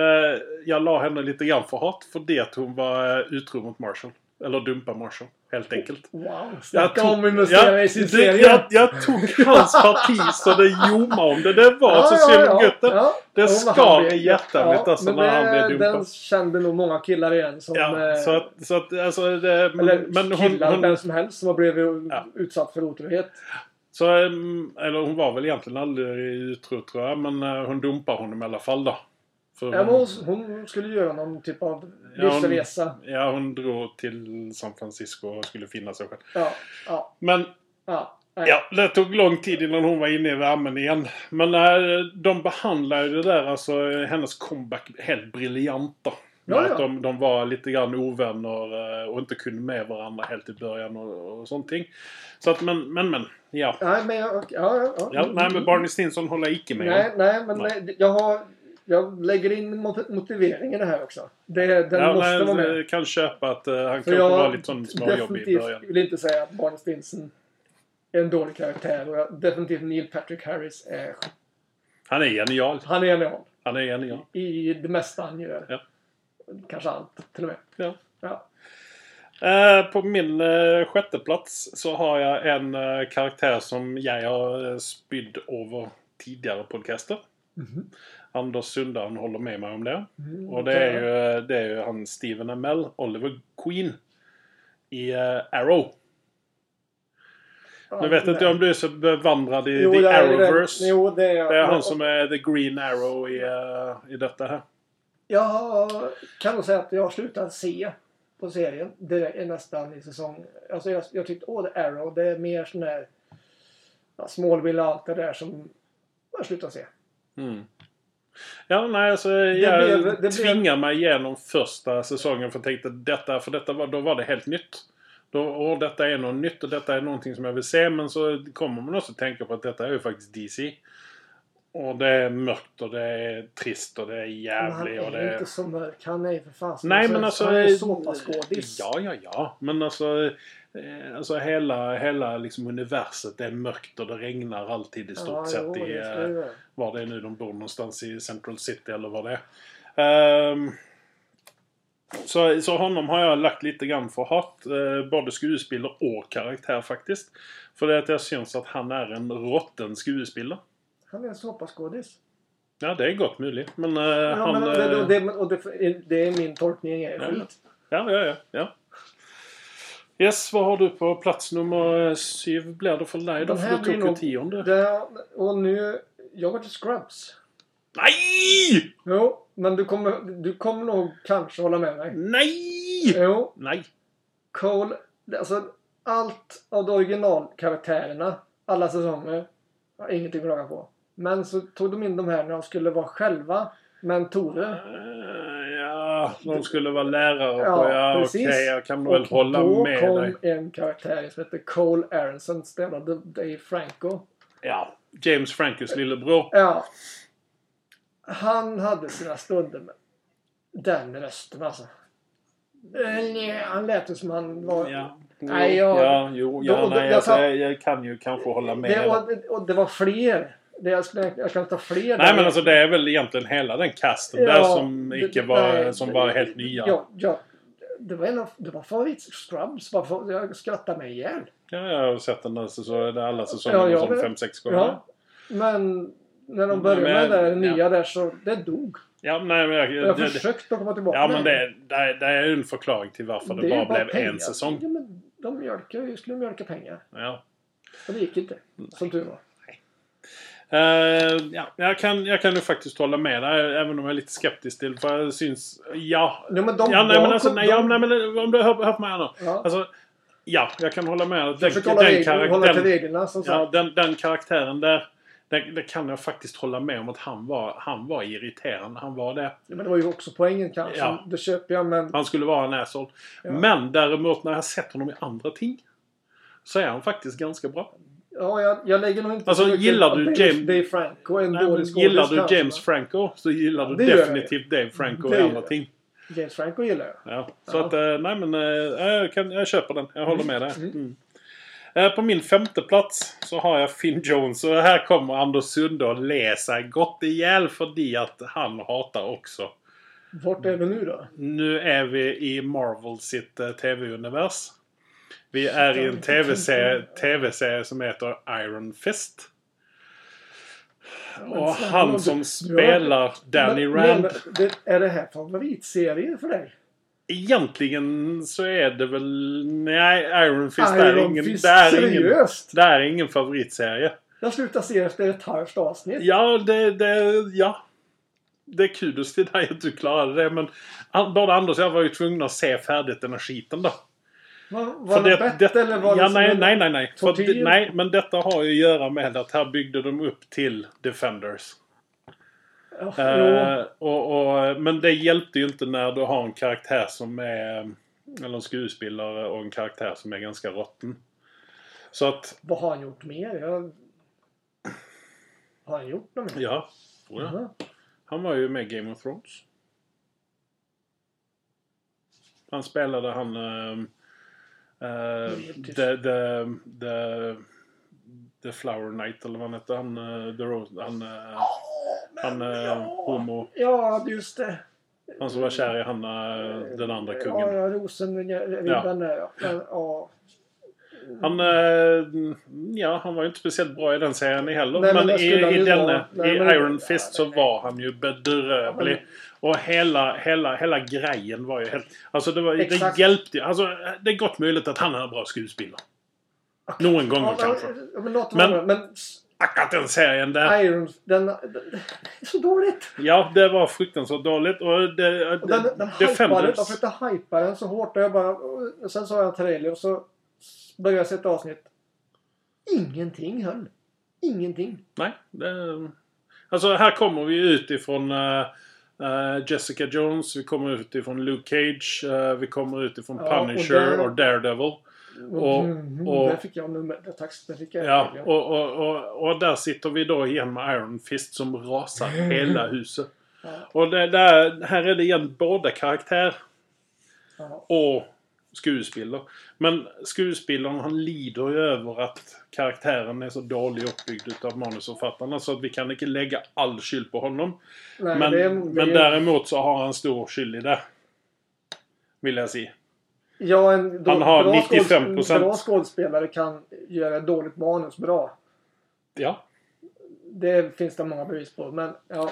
jag la henne lite grann för hat för det att hon var uh, utro mot Marshall. Eller dumpa Marshall. Helt enkelt. Wow. Jag Snacka tog- om investera ja, i sin det- serie. Jag, jag tog hans parti så det ljoma om det. Det var så synd gött. ja. Det skar han i hjärtat mitt alltså men när han det- blev dumpad. Den kände nog många killar igen som... Ja, eh, så att, så att alltså det, eller men hon, killar, hon, vem som helst som har blivit Ja. utsatt för otrohet. så, ehm, eller hon var väl egentligen aldrig utro tror jag, men eh, hon dumpar honom i alla fall då. För Ja, men hon, hon skulle göra någon typ av Ja, hon- livsresa. ja, hon drog till San Francisco och skulle finna sig själv. Ja, ja, Men ja. nej. Ja, det tog lång tid innan hon var inne i värmen igen. Men äh, de behandlar ju det där, alltså hennes comeback helt briljant då. Ja, ja. Att de, de var lite grann ovänner eh, och inte kunde med varandra helt i början och, och sånt ting. Så att, men, men, men. Ja. Nej, men jag... Ja, ja, ja. ja nej, men Barney Stinson håller jag icke med Nej, nej, men nej, jag har... Jag lägger in mot- motivering i det här också. Det, den Ja, måste vara med. jag kan köpa att uh, han kanske jag var lite sån småjobbig i början. vill inte säga att Barney Stinson är en dålig karaktär. Och jag, definitivt Neil Patrick Harris är... Han är genial. Han är genial. Han är genial. I det mesta han gör. Ja. Kanske allt, till och med. Ja. Ja. Eh, på min uh, sjätte plats så har jag en eh, karaktär som jag har uh, spydd över tidigare podcaster. Mhm. Anders Sundaren håller med mig om det. Mm, Och det är ju, eh, det är ju han Stephen Amell, Oliver Queen. I eh, Arrow. Nu vet inte nej. om du är så bevandrad i Jo, The det är det. Arrowverse. Jo, det är jag. Det är han som är The Green Arrow i, eh, i detta här. Jag kan nog säga att jag har slutat se på serien. Det är nästan i säsong... Alltså jag, jag tyckte åh, The Arrow, det är mer sån där... Ja, Smallville och allt det där som jag slutat se. Mm. Ja, nej alltså jag blev- det blev- tvingar mig igenom första säsongen för jag tänkte detta, för detta var, då var det helt nytt. Då, och detta är något nytt och detta är någonting som jag vill se men så kommer man också tänka på att detta är ju faktiskt DC. Och det är mörkt och det är trist och det är han jävligt och det är är... inte så mörk. Han är för fan Nej men alltså... Han är eh, såpaskådis. Ja, ja, ja. Men alltså... eh, Alltså hela, hela liksom universet är mörkt och det regnar alltid i stort ja, sett jo, i... det eh, var det är nu de bor någonstans i Central City eller vad det är. Ehm, så, så honom har jag lagt lite grann för hat. Uh, både skådespelare och karaktär faktiskt. För det är att jag syns att han är en rotten skådespelare. Han är en såpaskådis. Ja, det är gott möjligt. Men uh, Ja, han... men, det, eh, det, och det, det är min tolkning. Är Ja. skit. ja, ja, ja, ja. Yes, vad har du på plats nummer syv blir det för dig då? För du tog ju tionde. Det, och nu... Jag var till Scrubs. Nej! Jo, men du kommer, du kommer nog kanske hålla med mig. Nej! Jo, Nej! Cole, alltså allt av de originalkaraktärerna, alla säsonger, har jag ingenting att klaga på. Men så tog de in de här när de skulle vara själva mentorer. Eh, Ja, de skulle vara lärare Ja, på... Ja, okej. precis. jag kan väl hålla då med kom dig. en karaktär som heter Cole Aronson, spelade Dave Franco. Ja, James Frankos lillebror. Ja. Han hade sina stunder med den rösten alltså. Eh, Han lät ju som han var... Ja, Nej, jag- ja, jo, ja, Då- då- nej, jag alltså, tar- jag, jag kan ju kanske hålla med. Det, och, och det var fler. Det jag, skulle, jag kan ta fler. Nej där. men alltså det är väl egentligen hela den casten där som det- icke var, nej, som det- var helt nya. Ja, ja, det var en av, det var favorit Scrubs. För, jag skrattade mig ihjäl. Ja, jag har sett den där säsongen, alla säsongerna Ja, som med. fem, sex gånger. Ja. Men när de Men- började med det nya ja. där så det dog. Ja, nej, men jag, Jag har det, försökt att komma tillbaka. ja men det, det, det är ju en förklaring till varför det, är bara, bara blev pengar. en säsong. Ja, men de mjölkar, skulle mjölka pengar. Ja. Och det gick inte. Som tur var. Eh, ja, jag kan, jag kan ju faktiskt hålla med dig, även om jag är lite skeptisk till för jag syns... Ja. Ja, men de ja, nej, men alltså, nej, ja, de- nej, men om du hör, hör på mig här nu. Ja. Alltså, ja, jag kan hålla med. jag Den, försöker hålla, den, regler, karak- hålla till reglerna som ja, sagt. den, den karaktären där, det, det kan jag faktiskt hålla med om att han var, han var irriterande. Han var det. Ja, men det var ju också poängen kanske. Ja. Det köper jag men... Han skulle vara en asshole. Ja. Men däremot när jag sett honom i andra ting. så är han faktiskt ganska bra. Ja, jag, jag lägger nog inte Alltså, gillar du James- Dave Franco, en Nej, dålig gillar du kanske, James men Franco så gillar du Det definitivt Dave Franco Det gör andra ting. James Franco gillar jag. Ja, så Ja. att, eh, nej men eh, jag, kan, jag köper den. Jag håller med dig. Mm. Mm. Eh, På min femte plats så har jag Finn Jones och här kommer Anders Sunde le sig gott ihjäl för att han hatar också. Vart är vi nu då? Nu är vi i Marvel sitt TV-univers. Vi är i en TV-serie TV som heter Iron Fist. Och han som spelar Danny Rand. är det här favoritserie för dig? Egentligen så är det väl... Nej, Iron Fist är Iron ingen... Fist, det, är ingen det är ingen favoritserie. Jag slutar se efter ett halvt avsnitt. Ja, det... det ja. Det är kudos till dig att du klarade det. Men både Anders och jag var ju tvungna att se färdigt den här skiten då. Var, var det, det- eller var ja, det nej, nej, nej, nej. För, nej. Men detta har ju att göra med att här byggde de upp till Defenders. Ja, Eh, och, och, men det hjälpte ju inte när du har en karaktär som är... Eller en skådespelare och en karaktär som är ganska rotten. Så att. Vad har han gjort mer? Jag... Har han gjort något mer? ja. tror jag. Jaha. Han var ju med i Game of Thrones. Han spelade han... eh, British. the, the, the, the Flower Knight eller vad han hette. Han... eh, the Rose, han, eh, han eh, homo. Ja, just det. Han som var kär i han, eh, den andra Ja, kungen. ja där ja. Men, ja. Han, eh, ja, han var ju inte speciellt bra i den serien heller. Nej, men men i, i. Nej, i Iron Fist ja, så var han ju bedrövlig. Ja, Och hela, hela, hela grejen var ju helt... Alltså det, var, det hjälpte. Alltså det är gott möjligt att han är en bra skådespelare. Någon gång Ja, kanske. ja, men, låt Men- men, men den serien där. Iron, den, den, det är så dåligt. Ja, det var fruktansvärt dåligt. Och det, Och den, den hypade, de försökte hypa den så hårt och jag bara... Och sen såg jag en trailer och så började jag se ett avsnitt. Ingenting höll. Ingenting. Nej. Det, alltså här kommer vi ut ifrån eh, Jessica Jones. Vi kommer ut ifrån Luke Cage. eh, vi kommer ut ifrån Ja, och Punisher där- och Daredevil. Och- mm, och- där fick jag nummer... Tack, där fick jag Ja, och, och, och, och där sitter vi då igen med Iron Fist som rasar hela huset. Ja, Och det, där, här är det igen både karaktär ja. och skådespelare. Men skådespelaren han lider ju över att karaktären är så dålig uppbyggd utav manusförfattarna så att vi kan inte lägga all skyld på honom. Nej, men, det men det är- däremot så har han stor skyld i det. Vill jag säga. Ja, en då, Han har bra 95%. skådes- Bra skådespelare kan göra ett dåligt manus bra. Ja. Det finns det många bevis på. Men ja.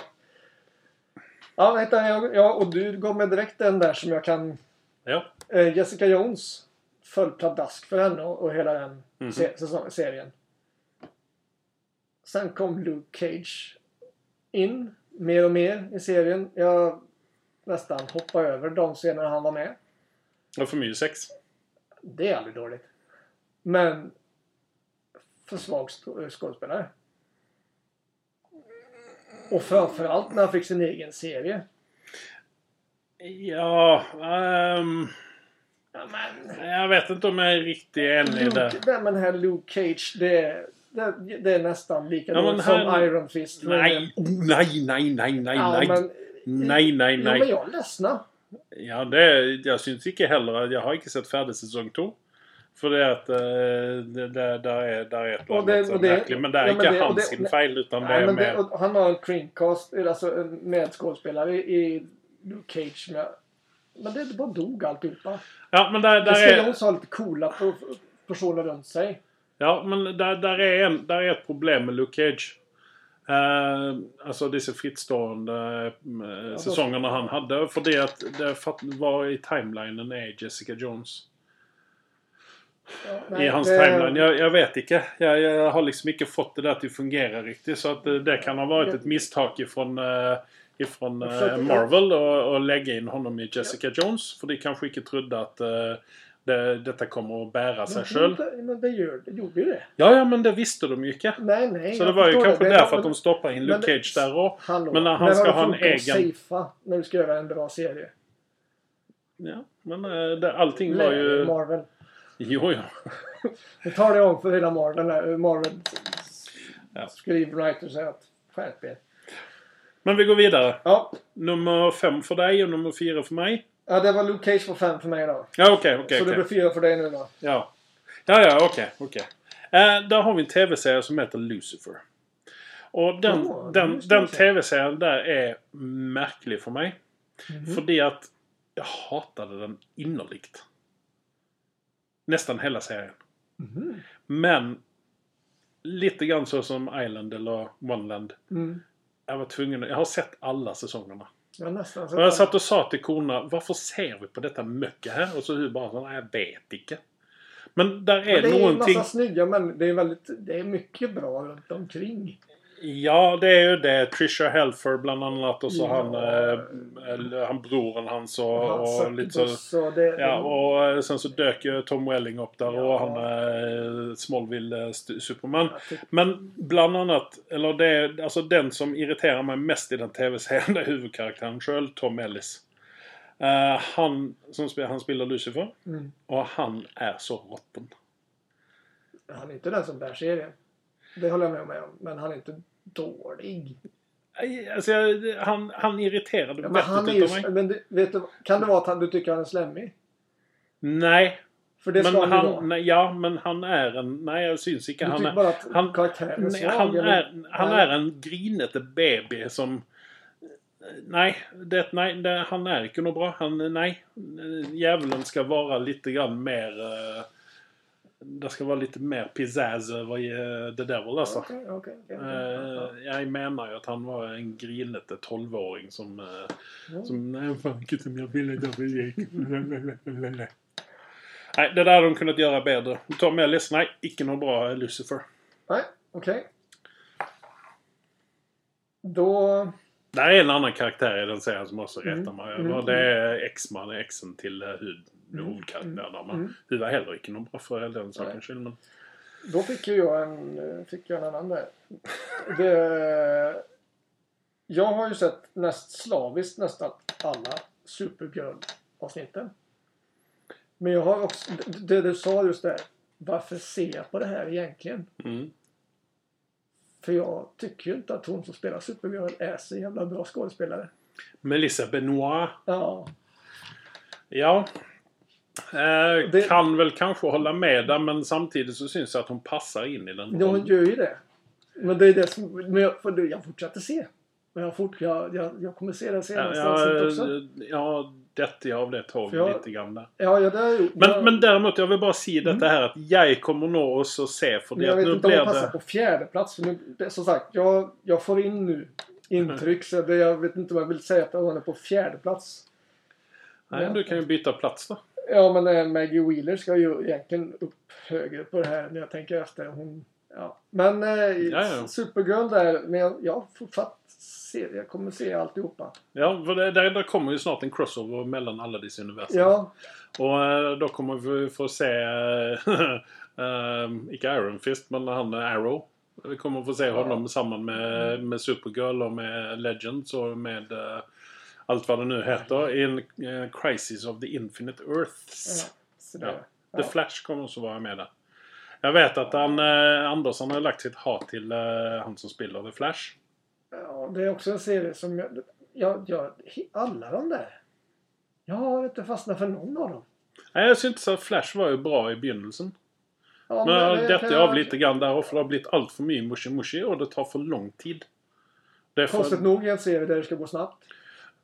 Ja, vänta, jag, ja, och du gav mig direkt den där som jag kan... Ja. Eh, Jessica Jones föll pladask för henne och, och hela den Mhm. se, säsong, serien. Sen kom Luke Cage in mer och mer i serien. Jag nästan hoppade över de scenerna han var med. Och för mycket sex. Det är aldrig dåligt. Men för svag sk- skådespelare. Och framförallt när han fick sin egen serie. Ja, Ja, men, jag vet inte om jag är riktigt enig där. Nej, men här Luke Cage, det, är- det, det är nästan lika Ja, men här- som Iron Fist. Men- Nej, nej, nej, nej, nej, ja, nej. Men, Nej, nej, Jo, men nej. jag är ledsna. Ja, det, jag syns inte heller. Jag har inte sett färdig säsong 2. För det är att eh, det, det, där är, där är ett Och det- annat och det-. Men det är ja, men inte det- hans sin fel utan det Nej, är men det, mer... och han har en screencast, alltså en medskådespelare i Luke Cage. Med, men det bara dog alltihopa. Ja, men där, där Jessica är... Jones har lite coola personer runt sig. Ja, men där, där, är en, där är ett problem med Luke Cage. Eh, alltså dessa frittstående uh, säsongerna han hade. För det att det var i timelinen är Jessica Jones. Ja, I nej, hans det- timeline. Jag, jag vet inte. Jag, jag har liksom inte fått det där att fungera riktigt. Så att det, det kan ha varit ett misstag ifrån, uh, ifrån eh, Marvel och, och lägga in honom i Jessica Jones. För de kanske inte trodde att eh, det, detta kommer att bära sig själv. det, men det, gör, det gjorde ju det. Ja, ja, men det visste de ju inte. Nej, nej. Så det var ju kanske det. därför men- att de stoppade in Luke det- Cage där och... Hallå, Men när han ska ha en egen- safea när du ska göra en bra serie. Ja, men eh, det, allting var Nej, ju... Marvel. Jo, ja. Nu tar det om för hela Marvel. Marvel Ja. skrivwriter säger att skärp er. Men vi går vidare. Ja. Nummer fem för dig och nummer fyra för mig. ja, det var Luke Cage på fem för mig då. Ja, okej, okej. så det okej. blir fyra för dig nu då. Ja. Ja, ja, okej, okej. Eh, där har vi en tv-serie som heter Lucifer. Och den, Åh, den, det, den tv-serien där är märklig för mig. Mhm. För att jag hatade den innerligt. Nästan hela serien. Mhm. Men lite grann så som Island eller Oneland. Mm. Jag var tvungen. Jag har sett alla säsongerna. Ja, nästan. Och jag satt och sa till korna, varför ser vi på detta mycket här? Och så hur bara så, "Nej, jag vet inte. Men där är, Men det är en någonting... massa snygga men det är väldigt, det är mycket bra runt omkring. Ja, det är ju det. Trisha Helfer bland annat och så Ja. han, eh, han broren hans och, Han och lite så. och det, Ja, och eh, sen så dök ju Tom Welling upp där Ja. och han eh, Smallville eh, Superman. Men bland annat, eller det är alltså den som irriterar mig mest i den tv-serien, är huvudkaraktären själv, Tom Ellis. Eh, han, som spelar, han spelar Lucifer Mm. och han är så råtten. Han är inte den som bär serien. Det håller jag med om. Men han är inte dålig. Alltså, jag, han, han irriterade Ja, men han är ju, mig. men du, vet du, kan det vara att han, du tycker han är slemmig? Nej, För det ska men han, ju han, vara. nej, ja, men han är en... Nej, jag syns inte. Du Han tycker är, bara att han- karaktären är svag? han, eller? är, han Nej. är en grinete baby som... Nej, det, nej det, han är inte bra. Han, nej. Djävulen ska vara lite grann mer... eh, det ska vara lite mer pizzazz över uh, The Devil alltså. Okej, okej, okej. Eh, jag menar ju att han var en grinete 12-åring som... eh, som nej, fan som jag ville det gick. Nej, det där hade de kunnat göra bättre. Tom Ellis, nej, icke något bra Lucifer. Nej, okej. Då... Där är en annan karaktär i den serien som också Mm, retar mig. mm, det är X-man, exen till uh, hud, Mm, huvudkaraktären. Men mm. hud var heller icke något bra för den sakens skull. Men... Då fick ju jag en, eh, fick jag en annan där. Det, jag har ju sett näst slaviskt nästan alla Supergirl-avsnitten. Men jag har också, det, det du sa just där. Varför ser jag på det här egentligen? Mm. För jag tycker ju inte att hon som spelar Supergirl är så jävla bra skådespelare. Melissa Benoit. Ja, Ja. Eh, Det- Kan väl kanske hålla med där men samtidigt så syns det att hon passar in i den ja hon gör ju det. Men det är det som, men jag, för jag fortsätter se. Men jag, fort, jag, jag, jag kommer se det Ja, senaste ja, avsnittet också. ja, detta av det tåg För jag- lite grann där. Ja, ja, det jag gjort. Men, Jag- men däremot, jag vill bara säga detta här att jag kommer nå oss och se för Men det jag vet nu inte om jag passar det... på fjärde plats för nu, det, Som sagt, jag, jag får in nu intryck så det, jag vet inte vad jag vill säga att hon är på fjärde plats. Nej, du kan ju byta plats då. Ja, men eh, Maggie Wheeler ska ju egentligen upp högre på det här när jag tänker efter. Hon, ja. Men eh, ja. Supergirl där, men jag, jag fortsatt se, jag kommer se alltihopa. Ja, för det, där, där kommer ju snart en crossover mellan alla dessa universum. Ja, Och eh, då kommer vi få se... Uh, icke Iron Fist, men han är Arrow. Vi kommer få se honom samman med, med Supergirl och med Legends och med eh, allt vad det nu heter. I en eh, Crisis of the Infinite Earths. ja, Ja. The Flash kommer också vara med där. Jag vet att han, eh, Andersson har lagt sitt hat till eh, han som spelar The Flash. Ja, det är också en serie som jag, jag, jag alla de där. Jag har inte fastnat för någon av dem. Nej, jag syns inte att Flash var ju bra i begynnelsen. Ja, Men det detta jag- av lite grann där för det har blivit allt för mycket mushi mushi och det tar för lång tid. Är för, Konstigt nog i en serie där det ska gå snabbt.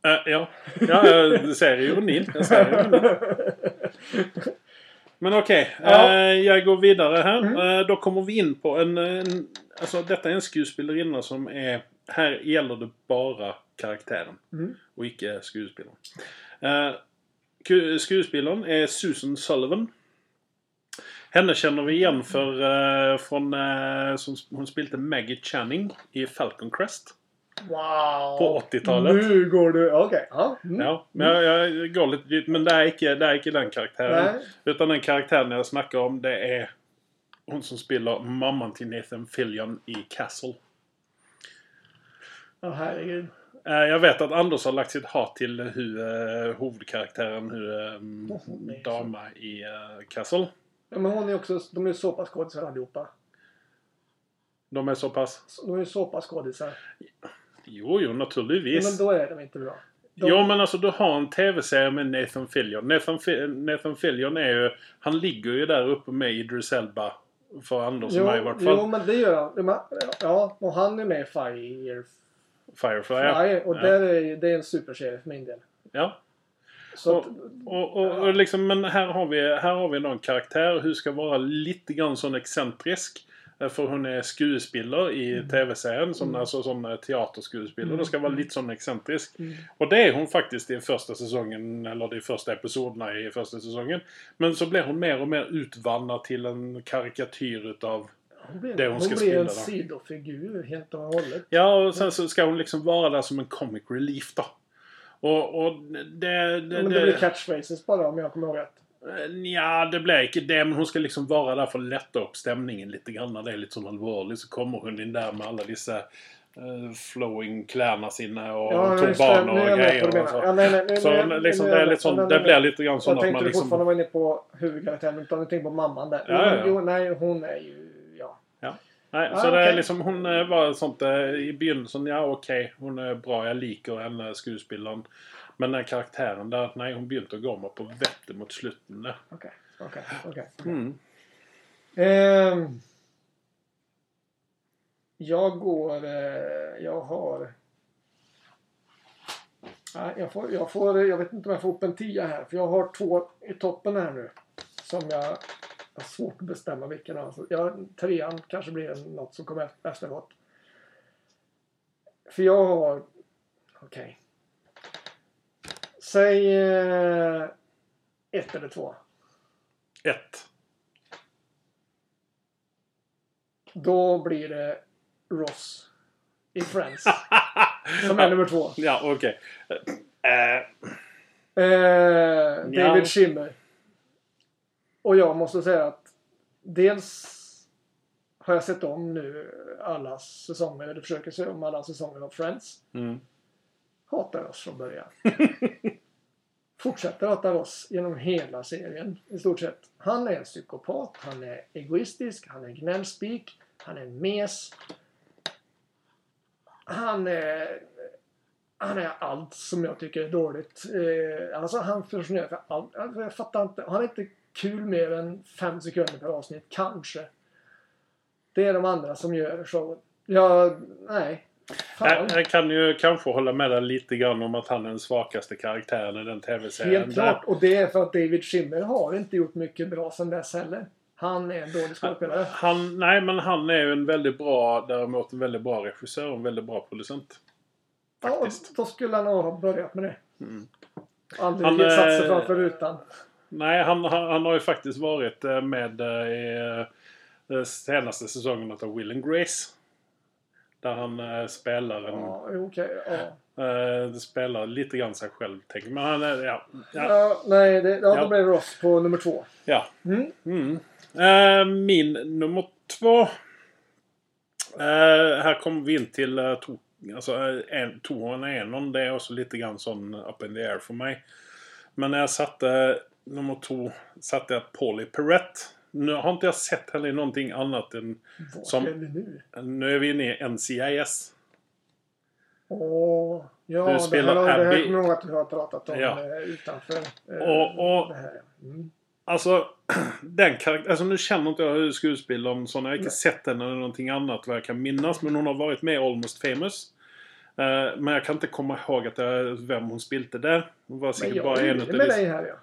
Äh, ja, ja jag ser ironin. Jag ser ironin. Men okej, Ja. eh, jag går vidare här. Mm. Eh, då kommer vi in på en, en... Alltså detta är en skådespelarinna som är... Här gäller det bara karaktären. Mm. Och icke skådespelaren. Eh, ku- skådespelaren är Susan Sullivan. Henne känner vi igen för, eh, från... Eh, som, hon spelade Maggie Channing i Falcon Crest. Wow! På 80-talet. Nu går du... Okej. Ja. Mm. Ja, men jag, jag går lite dit. Men det är icke, det är icke den karaktären. Nej. Utan den karaktären jag snackar om det är hon som spelar mamman till Nathan Fillion i Castle. Ja, herregud. Eh, Jag vet att Anders har lagt sitt hat till hur eh, huvudkaraktären, hur eh, så- Dama i Castle. Ja, men hon är också, de är ju såpaskådisar allihopa. De är så pass... Så- De är ju såpaskådisar. Jo, jo, naturligtvis. Men då är de inte bra. De, Jo, men alltså du har en tv-serie med Nathan Fillion. Nathan, Fi- Nathan Fillion är ju... Han ligger ju där uppe med Idris Elba. För Anders och mig i vart fall. Jo, men det gör han. Ja, och han är med i Fire. Firefly. Fire och ja. där är, det är en superserie för min del. ja. Så att, Och, och, och liksom, men här har vi, här har vi en karaktär hur ska vara lite grann sån excentrisk. Eh, För hon är skådespelare i Mm. tv-serien. Som, Alltså som eh, teaterskådespelare. Mm. Ska vara lite sån excentrisk. Mm. Och det är hon faktiskt i första säsongen. Eller de första episoderna i första säsongen. Men så blir hon mer och mer utvandrad till en karikatyr utav hon blir, det hon hon ska blir en sidofigur helt och hållet. Ja, och sen så ska hon liksom vara där som en comic relief då. Och, och det... det, Men det blir catchphrases bara om jag kommer ihåg rätt. Ja, det blir inte det. Men hon ska liksom vara där för att lätta upp stämningen lite grann. När det är lite så allvarligt så kommer hon in där med alla dessa eh, flowing kläderna sina och Ja, turbaner och jag grejer. och så. Ja, nej, nej, nej, Så nej, liksom, nej, det, är nej, lite sån, nej, det nej, blir lite grann så Jag att tänkte man liksom... fortfarande var inne på huvudkaraktären utan du tänkte på mamman där. Ja, ja, ja. Jo, nej, hon är ju... Ja. Nej, Ah, så det är liksom, hon eh, var sånt eh, i begynnelsen, ja okej, hon är bra, jag liker henne, skådespelaren. Men den karaktären där, nej hon begynte att gå mig på vettet mot slutet där. Okej, okej, okej. Mm. Ehm, jag går... Eh, jag har... Nej, jag, får, jag, får, jag vet inte om jag får upp en tia här. För jag har två i toppen här nu. Som jag har svårt att bestämma vilken av. Så jag, trean kanske blir något som kommer efteråt. För jag har... Okej. Säg eh, ett eller två. Ett. Då blir det Ross i Friends. som är nummer två. Ja, okej. Eh, Eh, David Ja. Schimmer. Och jag måste säga att dels har jag sett om nu alla säsonger, eller försöker se om alla säsonger av Friends. mm. Hatar oss från början. Fortsätter att hata oss genom hela serien i stort sett. Han är en psykopat, han är egoistisk, han är gnällspik, han är en mes. Han är... Han är allt som jag tycker är dåligt. Eh, alltså han försvinner för allt. Alltså, jag fattar inte. Han är inte kul mer än fem sekunder per avsnitt. Kanske. Det är de andra som gör showen. Ja, nej. Jag, jag kan ju kanske hålla med dig lite grann om att han är den svagaste karaktären i den tv-serien. Helt klart. Och det är för att David Schimmer har inte gjort mycket bra sen dess heller. Han är en dålig skådespelare. Han, nej, men han är ju en väldigt bra, däremot en väldigt bra regissör och en väldigt bra producent. Ja, Faktiskt. då skulle han ha börjat med det. Mm. Aldrig Han, satt sig eh, framför rutan. Nej, han, han, han har ju faktiskt varit eh, med eh, i senaste säsongen av Will and Grace. Där han eh, spelar en... Ja, okej. ja. eh, spelar lite grann sig själv, tänker Men han är... Ja. Ja. Nej, det, ja, då blir det Ross på nummer två. ja. Mm. Mm. Eh, min nummer två. Här kommer vi in till uh, to, alltså, en, Toren Enon. Det är också lite grann sån up in the air för mig. Men när jag satte nummer två satte jag Polly Perrette. Nu har inte jag sett henne i någonting annat än... Vart Som- är vi nu? Nu är vi inne i NCIS. Åh, ja, Du det spelar det här Abby. kommer jag ihåg att du har pratat om Ja. eh, utanför eh, Och- och- det här. Mm. Alltså, den karaktären... Alltså nu känner inte jag hur skådespelaren sån. Jag har inte Nej. sett henne eller någonting annat vad jag kan minnas. Men hon har varit med i Almost famous. Eh, men jag kan inte komma ihåg att det, vem hon spilte där. Hon var Men säkert jag bara är en utav med dessa. dig här ja.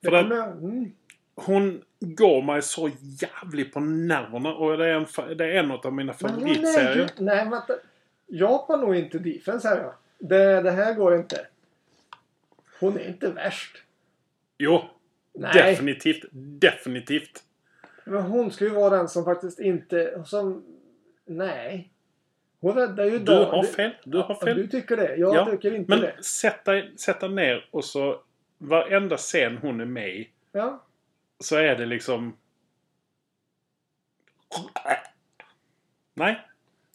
Det För att- kommer jag, mm. Hon går mig så jävligt på nerverna. Och det är en, det är en av mina Men favoritserier. ju- Nej, vänta. Jag har nog inte defense här ja. Det, det här går inte. Hon är inte värst. Jo, Nej. definitivt. Definitivt. Men hon ska ju vara den som faktiskt inte... Som, nej. Hon räddar ju Du har fel. Du har Ja, fel. Du tycker det. Jag Ja, tycker inte Men det. dig, sätt dig ner och så varenda scen hon är med i Ja. Så är det liksom... Nej.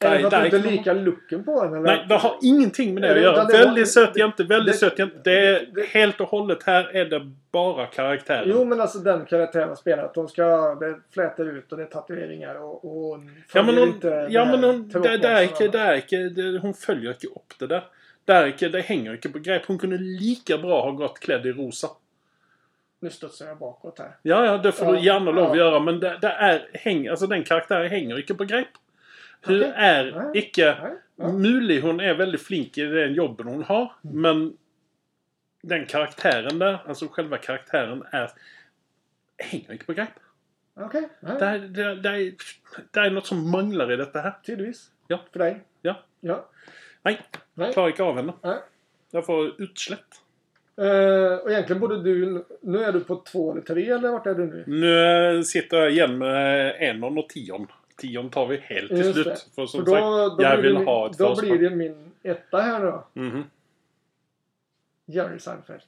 Är det det för att där du inte likar looken på den? Eller? Nej, det har ingenting med det att göra. det var- Väldigt söt jämte, väldigt det- söt jämte. Det är det- helt och hållet här är det bara karaktären. Jo men alltså den karaktären spelar att de ska, det flätar ut och det är tatueringar och, och hon Ja men hon, ja, det men hon det, det är tråkmånsarna. ikke, det er ikke, det, Hon följer inte upp det där. Det, är ikke, det hänger inte på grepp. Hon kunde lika bra ha gått klädd i rosa. Nu studsar jag bakåt här. Ja, ja, det får Ja, du gärna lov att ja. göra. Men det, det är, häng, alltså den karaktären hänger inte på grepp. Hur Okej. är Nej. icke... Nej. Mulig hon är väldigt flink i den jobben hon har. Mm. Men den karaktären där, alltså själva karaktären är... Hänger inte på grepp. Okej, nej, Det, är- det, det, är, det är något som manglar i detta här. tydligvis. Ja. För dig. Ja. Ja. Nej, Nej. klarar inte av henne. Nej. Jag får utslätt. Eh, och egentligen borde du... Nu är du på två eller tre eller vart är du nu? Nu sitter jag igen med enon och tion. Tion tar vi helt till slut. det. För som För då, sagt, då, jag vill det, ha ett då försprång. blir det min etta här då. Mhm. Jerry Seinfeld.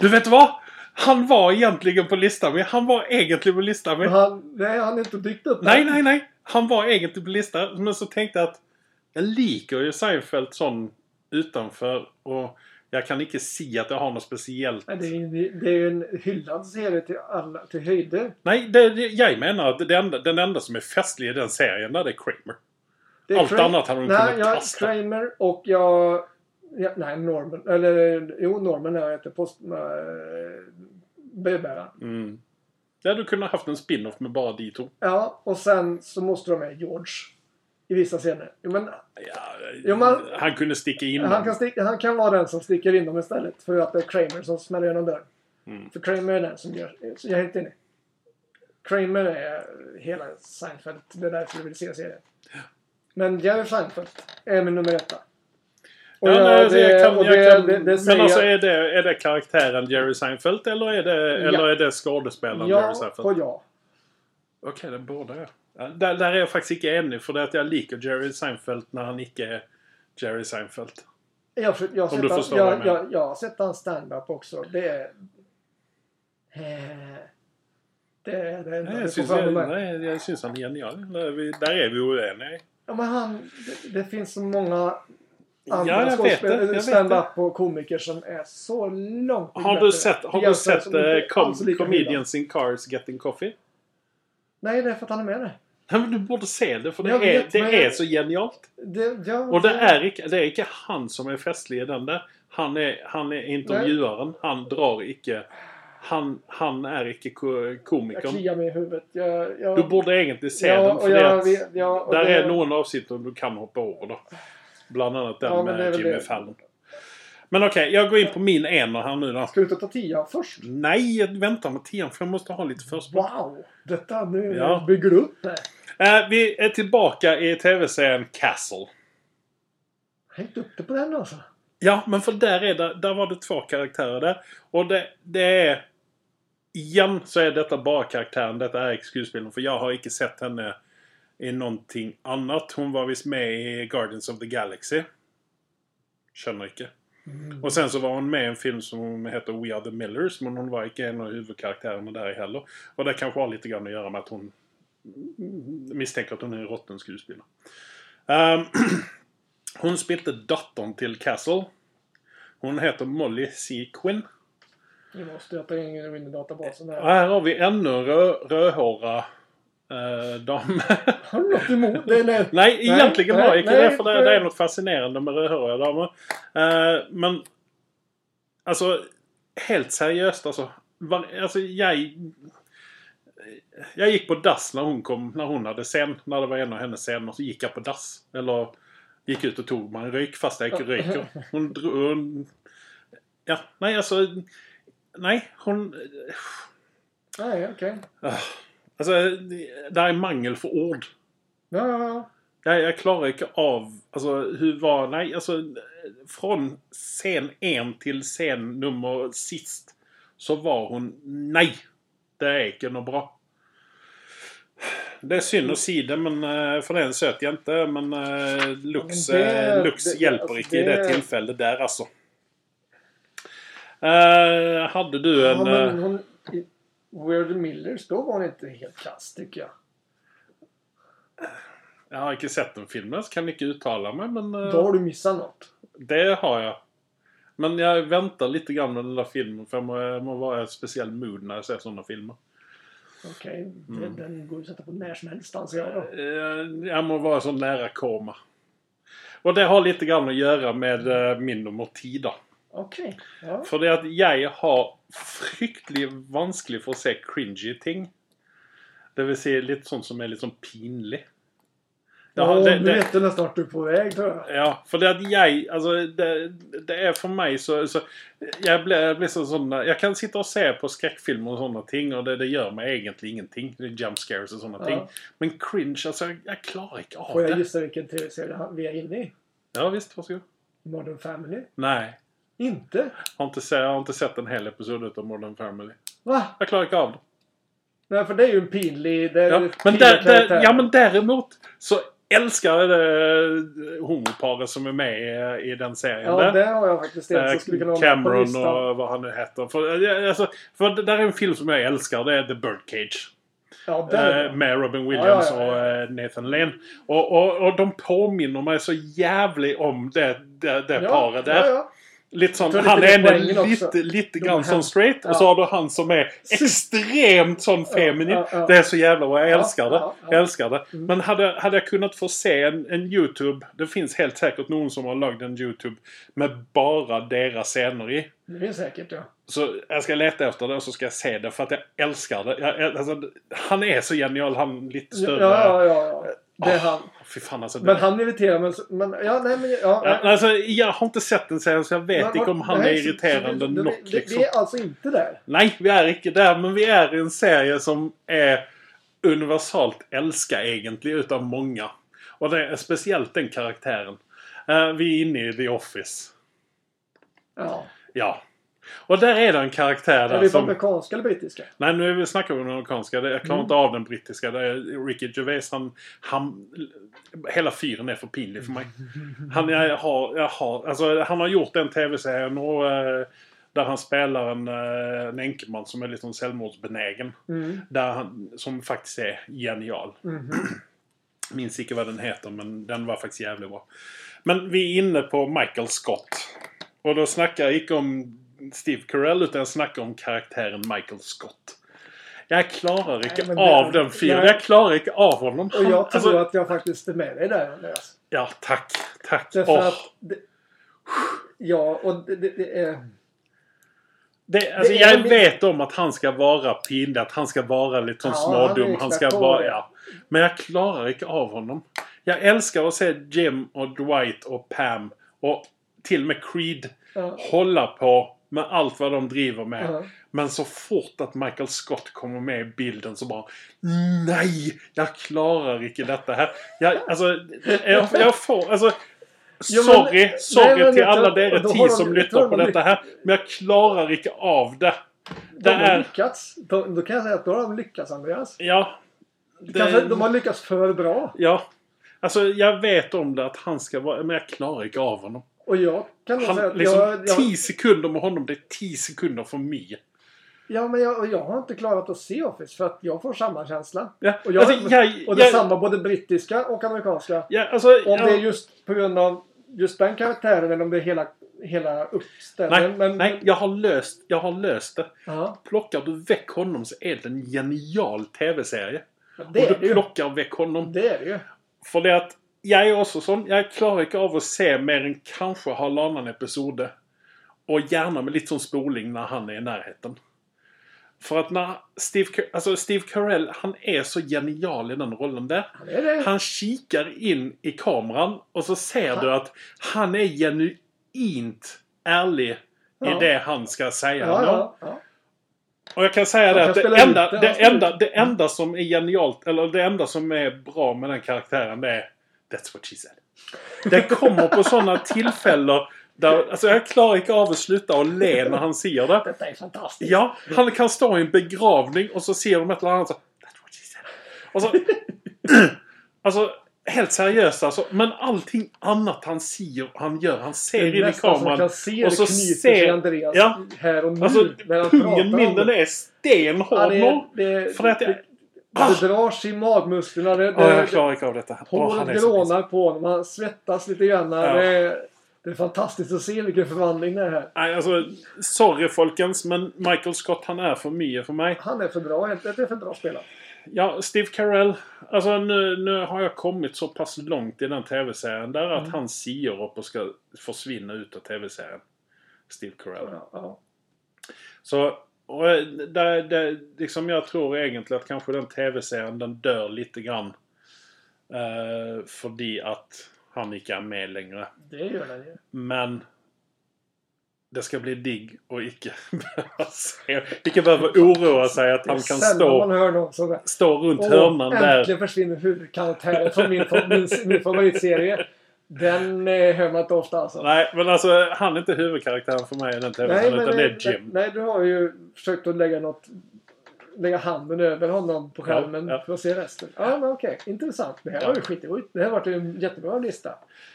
Du vet vad? Han var egentligen på listan men han var egentligen på listan men... han, nej, han är inte dykt upp. Nej, nej, nej. Han var egentligen på listan men så tänkte jag att jag liker ju Seinfeld sån utanför och jag kan inte se att jag har något speciellt. Nej, Det är, det är ju en hyllad serie till alla, till höjder. Nej, det, det, jag menar att det enda, den enda som är festlig i den serien där det är Kramer. Det är Allt Kra- annat hade de kunnat jag, kasta. Kramer och jag... Ja, nej, Norman. Eller jo, Norman är jag heter post... Äh, brevbäraren. Mm. Det hade du kunnat haft en spin-off med bara de två. Ja, och sen så måste de med George. I vissa scener. Men Ja, men- han kunde sticka in han, kan sticka, han kan vara den som sticker in dem istället. För att det är Kramer som smäller genom dörren. Mm. För Kramer är den som gör... Så jag är helt enig. Kramer är hela Seinfeld. Det är därför jag vill se serien. Men Jerry Seinfeld är min nummer etta. Och Ja, jag- nej, alltså, jag kan, och jag det- kan, det- det men alltså är det, är det karaktären Jerry Seinfeld eller är det, eller är det skådespelaren Jerry Ja, Seinfeld? på ja. Okej, det är båda ja. Ja. Där, där är jag faktiskt inte enig för det är att jag liker Jerry Seinfeld när han inte är Jerry Seinfeld. Jag, jag, har Om du han- förstår vad jag jag, jag, jag har sett hans stand-up också. Det är... Eh, Det är det enda Nej, jag, syns, jag, nej, jag syns han är genial. Där är vi, där är vi oeniga. Ja, men han... Det, det finns så många Ja, andra jag det, skådespelare- jag stand-up och komiker som är så långt Har bättre. du sett, har du sett eh, com lika Comedians in Cars Getting Coffee? Nej, det är för att han är med där. Nej, men du borde se det för det, Jag är, vet, det är så genialt. Det, ja, Och det är, icke, det är icke han som är där. Han är, han är intervjuaren. Han drar icke... Han, han är icke ko- Jag komikern. kliar mig i huvudet. Jag, jag, Du borde egentligen se ja, den för det jag vet- ja, där det- är några avsnitt du kan hoppa över då. Bland annat den det med Jimmy det. Fallon. Men okej, jag går in på min ener här nu då. Ska du inte ta tian först? Nej, jag väntar med tian för jag måste ha lite försprång. Wow! Detta, nu Ja. bygger du upp det. Eh, vi är tillbaka i tv-serien Castle. Hängt upp det på den alltså. Ja, men för där, är det, där var det två karaktärer där. Och det, det är... Igen så är detta bara karaktären. Detta är skådespelaren. För jag har inte sett henne i någonting annat. Hon var visst med i Guardians of the Galaxy. Känner inte. Och sen så var hon med i en film som heter We Are The Millers. Men hon var inte en av huvudkaraktärerna där heller. Och det kanske har lite grann att göra med att hon misstänker att hon är en råtten skådespelare. Ehm, hon spelade dottern till Castle. Hon heter Molly. Quinn. Nu måste jag ta in i databasen Och här. här har vi ännu rö rödhåra eh, dam. Har du något emot det? Eller? nej, egentligen nej, har jag inte det. För det, är något fascinerande med rödhåriga damer. Eh, men alltså helt seriöst alltså. Var, alltså jag... Jag gick på dass när hon kom, när hon hade scen. När det var en av hennes scener så gick jag på dass. Eller gick ut och tog mig en rök fast jag inte röker. Hon drog... Hon, ja, nej alltså... Nej, hon... Nej, okej. Alltså, det det är mangel för ord. Ja, ja, ja. Jag, jag klarar inte av... Alltså, hur var... Nej, alltså... Från scen en till scen nummer sist så var hon... Nej! Det är inte något bra. Det är synd att se det, men uh, för den söt jag inte. Men uh, Lux, Ja, men det- eh, Lux det- hjälper alltså, inte i det det- tillfället där alltså. Eh, hade du en... ja eh, hon, the Millers, då var hon inte helt kass tycker jag. Jeg har ikke sett den filmen, så kan jeg ikke uttale meg, men eh, Då har du missat något. det har jeg. Men jeg venter litt grann med den der filmen, for jeg må, må være i et spesielt mood når jeg ser sånne filmer. Okej, Mm. den, går ju att sätta på när som helst anser jag då. Eh, Jeg må være sånn nære koma. Og det har litt grann å gjøre med eh, min nummer ti, da. Okej. Ja. Fordi at jeg har fryktelig vanskelig for å se cringy ting. Det vil si litt sånn som er litt sånn pinlig. Ja, det, det, vet du nästan vart du är på väg tror jag. ja, for det at jeg Altså, det, det er for meg så, så Jeg blir, jeg blir så sånn Jeg kan sitte og se på skrekkfilmer og sånne ting, og det, det gjør meg egentlig ingenting. Det er Jump scares og sånne Ja. ting. Men cringe, altså Jeg, jeg klarer ikke av Får jag det. gissa vilken tv-serie vi är inne i? Ja visst, varsågod. Modern Family? Nei. Inte? Har inte se, har ikke sett en hel episode av Modern Family. Va? Jeg klarer ikke av det. Nej, för det är ju en pinlig... Det är Ja, men, där, där, ja, men däremot så älskar jag det homoparet som är med i, den serien. Ja, där. det har jag faktiskt en som skulle kunna Eh, Cameron och vad han nu heter. För, eh, alltså, för det där är en film som jag älskar. Det är The Birdcage. Ja. Eh, med Robin Williams Ja, ja, och eh, Nathan Lane. Och, och, och de påminner mig så jävligt om det, det, det paret där. Lite tror han lite är en också. lite, lite grann hem- straight. Ja. Och så har du han som är extremt sån feminin. ja, ja. Det är så jävla bra. Jag Ja, älskar det. ja, ja. Jag älskar det. Mm. Men hade, hade jag kunnat få se en, en YouTube. Det finns helt säkert någon som har lagt en YouTube med bara deras scener i. Det är säkert, ja. Så jag ska leta efter det och så ska jag se det för att jag älskar det. Jag, alltså, han är så genial. Han lite Ja, större. Det Ah, han. Fy fan alltså. Men det- han irriterar mig. så- Men, ja, nej, men... Ja, Ja, alltså, jag har inte sett den serien så jag vet Men- inte om han nej, är så- så irriterande det- nog. Liksom. Vi är alltså inte där. Nej, vi är inte där. Men vi är i en serie som är universalt älskad egentligen utav många. Och det är speciellt den karaktären. Eh, vi är inne i The Office. Ja. Ja. Och där är det en karaktär Är där vi på som... amerikanska eller brittiska? Nej, nu är vi snackar vi om den amerikanska. Det- Jag klarar Mm. inte av den brittiska. Det är Ricky Gervais, han, han... Hela fyren är för pinlig för mig. Han, jag har, jag har, alltså, han har gjort den tv-serien och, eh, där han spelar en, eh, en enkeman som är lite självmordsbenägen. Mm. Där han, som faktiskt är genial. Mhm. Minns inte vad den heter men den var faktiskt jävligt bra. Men vi är inne på Michael Scott. Och då snackar jag inte om Steve Carell utan jag snackar om karaktären Michael Scott. Jag klarar inte men det- av den filmen. nej. Jag klarar inte av honom. Och jag tror Alltså, att jag faktiskt är med dig där, Andreas. Ja, tack. Tack. Därför Åh. att... Det, ja, och det, det, är... Det, alltså, jag min- vet om att han ska vara pinlig, att han ska vara lite Ja, han smådum. Han ska expert på vara... Ja. Men jag klarar inte av honom. Jag älskar att se Jim och Dwight och Pam och till och med Creed Ja. hålla på med allt vad de driver med. Ja. Men så fort att Michael Scott kommer med i bilden så bara Nej! Jag klarar inte detta här. Jag, alltså, jag, jag får... Alltså, Jo, men- sorry, nej, sorry men till alla har tio de- som lyssnar på de detta här. Men jag klarar inte av det. De Det har är... lyckats. De, då kan jag säga att då har de lyckats, Andreas. Ja. Kanske Det, de har lyckats för bra. ja. Alltså jag vet om det att han ska vara... Men jag klarar inte av honom. Och jag kan nog säga Han, att liksom, jag, jag, 10 sekunder med honom, det är 10 sekunder för mig. ja, men jag, jag har inte klarat att se Office för att jag får samma känsla. Ja, Och, jag, alltså, jag, och det är samma både brittiska och amerikanska. ja, alltså, Om ja, det är just på grund av just den karaktären eller om det är hela, hela uppställningen. nej, men, nej, jag har löst, jag har löst det. Ja, Plockar du väck honom så är det en genial tv-serie. det och är du det ju. plockar väck honom. Det är det ju. För det att jag är också sån. Jag klarar inte av att se mer än kanske halvannan episode. Och gärna med lite sån spoling när han är i närheten. För att när Steve, alltså Steve Carell, han är så genial i den rollen där. Han är det. Han kikar in i kameran och så ser Han- du att han är genuint ärlig Ja. i det han ska säga. Ja, ja, ja. Och jag kan säga det att det enda, ut det, enda, det enda som är genialt, eller det enda som är bra med den karaktären det är That's what she said. Det kommer på sådana tillfällen där, alltså jag klarar inte av att sluta och le när han ser det. Detta är fantastiskt. Ja, han kan stå i en begravning och så ser de ett eller annat så That's what she said. Och så, alltså helt seriöst alltså. Men allting annat han ser han gör, han Det ser in i nästan som man kameran. kan se och det så ser- Andreas Ja. här och nu. Alltså när han pungen min den det. är stenhård Ja, det, det, För att jag- det, Det dras i magmusklerna. Det, Ja, jag det, klarar inte av detta. Håret grånar på honom. Han svettas lite grann. Ja. Det, är, det är fantastiskt att se vilken förvandling det är här. Nej, alltså, sorry folkens, men Michael Scott han är för mycket för mig. Han är för bra. Det är för bra spelare. Ja, Steve Carell. Alltså nu, nu har jag kommit så pass långt i den tv-serien där att Mm. han siar upp och ska försvinna ut ur tv-serien. Steve Carell. Ja, ja. Så, och eh, där, där, liksom jag tror egentligen att kanske den tv-serien den dör lite grann. Eh, för att han inte är med längre. Det gör den ju. Men det ska bli digg och icke behöva se, icke behöva oroa sig att han kan man stå, hör någon sådär. stå runt hörnan där. äntligen försvinner huvudkaraktären från min, min, min favoritserie. Den eh, hör man inte ofta alltså. Nej, men alltså han är inte huvudkaraktären för mig i den tv-serien utan det är Jim. Nej, du har ju försökt att lägga något lägga handen över honom på skärmen Ja, ja. för att se resten. Ja, men okej. Intressant. Det här Ja. var ju skitroligt. Det här varit en jättebra lista.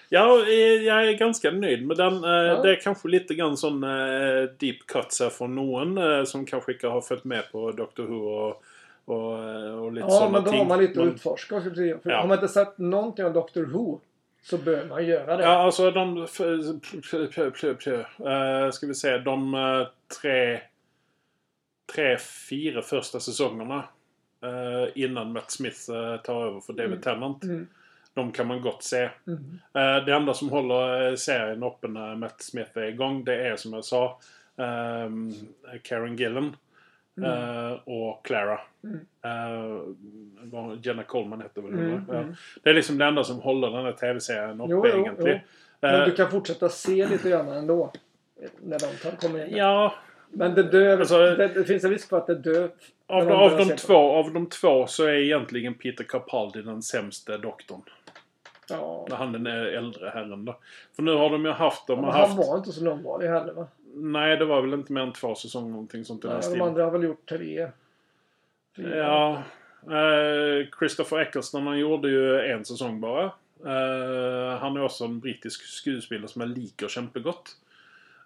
Ja, eh, jag är ganska nöjd med den. Eh, Ja. Det är kanske lite grann sån deep cuts här från någon som kanske inte har följt med på Doctor Who och, och, och lite Ja, sådana men då ting. har man lite att utforska. För Ja. Har man inte sett någonting av Doctor Who så bör man göra det. Ja, alltså de... eh, ska vi se. De eh, tre... Tre, fyra första säsongerna. eh, innan Matt Smith tar över för David Mm. Tennant. Mm. De kan man gott se. Mm. Det enda som håller serien uppe när Matt Smith är igång det är som jag sa Karen Gillan Mm. eh, och Clara. Mm. Eh, Jenna Coleman heter väl Mm, ja. mm. Det är liksom det enda som håller den här tv-serien uppe Jo, jo, egentligen. Men Eh, du kan fortsätta se lite grann ändå. När de kommer in. Ja, Men det dör. Alltså- det, det finns en risk för att det dör. av, de av, de två, av de två så är egentligen Peter Capaldi den sämsta doktorn. Ja. När han är den äldre herren då. För nu har de ju haft... De Men har han haft var inte så långvarig heller va? Nej, det var väl inte mer än två säsonger någonting sånt i den Nej, de stilen. andra har väl gjort tre. Fyra. Ja. Eh, Christopher Eccleston han gjorde ju en säsong bara. Eh, han är också en brittisk skådespelare som jag liker kämpegott.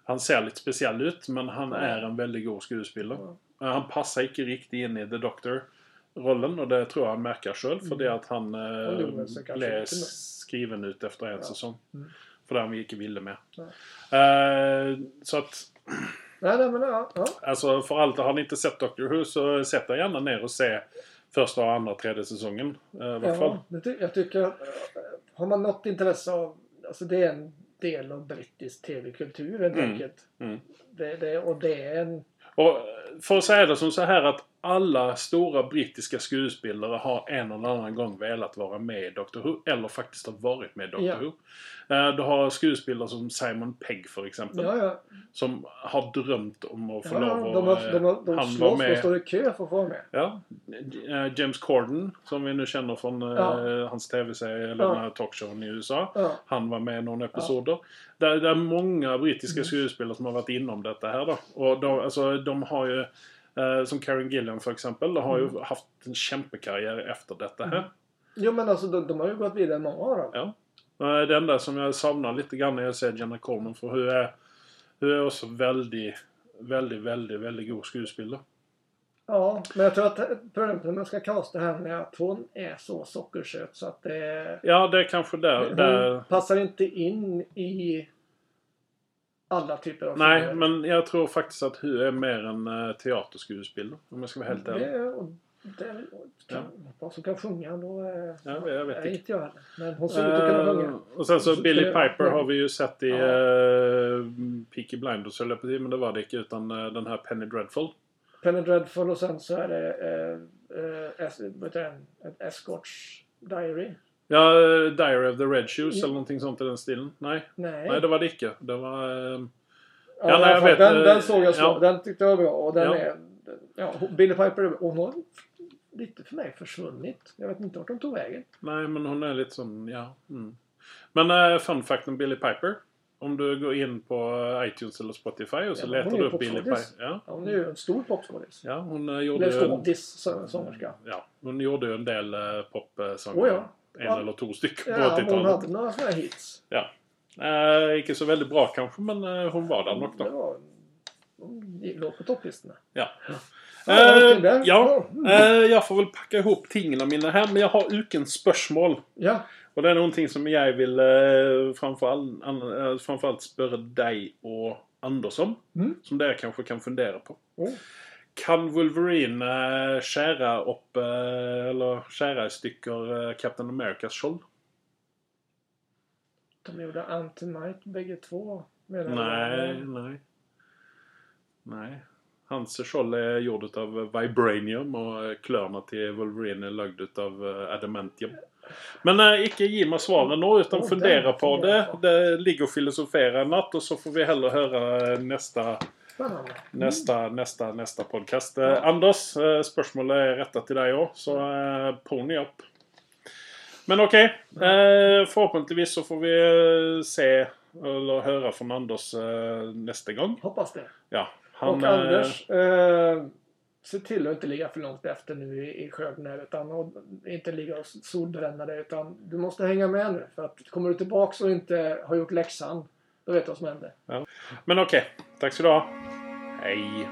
Han ser lite speciell ut men han Ja. är en väldigt god skådespelare. Ja. Eh, han passar inte riktigt in i The Doctor-rollen och det tror jag han märker själv för Mm. det att han eh, blev skriven ut efter en Ja. säsong. Mm. För det han inte ville med. Eh, så att Nej, nej, men ja. ja. Alltså för allt, har ni inte sett Doctor Who så sätt er gärna ner och se första, andra, tredje säsongen. eh, I alla fall. ja ty- jag tycker att eh, har man något intresse av, alltså det är en del av brittisk tv-kultur helt Mm. enkelt. Mm. Det, det, och det är en, Och för att säga det som så här att alla stora brittiska skådespelare har en eller annan gång velat vara med i Doctor Who. Eller faktiskt har varit med i Doctor Ja. Who. Eh, Du har skådespelare som Simon Pegg för exempel. ja, ja. Som har drömt om att få ja, lov ja de, har, att... de, har, de han var slåss, de med. står i kö för att få vara med. Ja. Eh, James Corden, som vi nu känner från eh, hans tv-serie, eller Ja. den här talkshowen i USA. Han var med i någon episoder. Det, det är många brittiska Mm. skådespelare som har varit inom detta här då. Och de, alltså, de har ju, eh, som Karen Gillan för exempel, har ju Mm. haft en kämpekarriär efter detta här. Jo men alltså de, de har ju gått vidare många av dem. Ja. Eh, Det enda som jag saknar lite grann när jag ser Jenna Coleman, för hon är, hon är också väldigt, väldigt, väldigt, väldigt god skådespelare. Ja, men jag tror att problemet när man ska kasta henne är att hon är så sockersöt så att det... Ja, det är kanske där. Hon där passar inte in i alla typer av nej, filmer. men jag tror faktiskt att hon är mer en uh, teaterskådespelare. Om jag ska vara helt ärlig. Det, kan, Någon som kan sjunga då... eh, Ja, jag vet nej, inte. jag. Men hon ser ut att kunna Eh, sjunga. och sen så Så Billy Piper ja. har vi ju sett i Ja. uh, Peaky Blinders höll jag på men det var det inte utan eh, den här Penny Dreadful. Penny Dreadful och sen så är det eh, eh, es, den? Ett Escorts Diary. Ja, eh, Diary of the Red Shoes Ja. eller någonting sånt i den stilen. Nej, Nej. nej det var det icke. Det var... eh, ja, ja, nej, jag vet, den, eh, den såg jag så. ja. Den tyckte jag var bra. Och den Ja. är... Ja, Billy Piper, hon har lite för mig försvunnit. Jag vet inte vart de tog vägen. nej, men hon är lite sån, ja. Mm. Men uh, fun fact om Billy Piper. Om du går in på eh, iTunes eller Spotify och så Ja, letar hon du upp Billy Piper. Ja. Ja, hon är ju en stor popskådis. ja, hon gjorde ju en, skådis, så- sångerska. ja, hon gjorde ju en del popsånger. Oh, ja. En Ja. eller två stycken på Ja, men hon 80-talet. hade några sådana här hits. Ja. Eh, inte så väldigt bra kanske, men eh, hon var där nog Det då. var, de låg på topplistorna. Ja. Ja, Eh, ja, Mm. eh, jeg får vel pakke ihop tingene mine her, men jeg har ukens spørsmål. Ja, Og det er noen ting som jeg vil eh, framfor, all, an, eh, framfor alt spørre deg og Anders om. Mm. Som dere kanskje kan fundere på. oh. Kan Wolverine eh, skjære opp eh, Eller skjære i stykker eh, Captain Americas skjold? de gjorde Antimite bägge två. du? Nei, nei. Nei. Hans skjold er gjort av vibranium, og klørne til Wolverine er lagd av eh, adamantium. Men eh, ikke gi meg svaret nå, utan fundere den på det. Det ligger og filosoferer en natt, og så får vi heller høre neste, Spännande. neste, neste, neste podkast. Eh, Anders, eh, spørsmålet er retta til deg òg, så eh, pony opp. Men OK. Eh, forhåpentligvis så får vi eh, se eller høre fra Anders eh, neste gang. Hoppas det. Ja. och Han, eh, Anders, eh, se till att inte ligga för långt efter nu i, i skörden utan och inte ligga och solbränna dig. Utan du måste hänga med nu. För att kommer du tillbaks och inte har gjort läxan, då vet du vad som händer. Men okej. Tack ska du ha. Hej.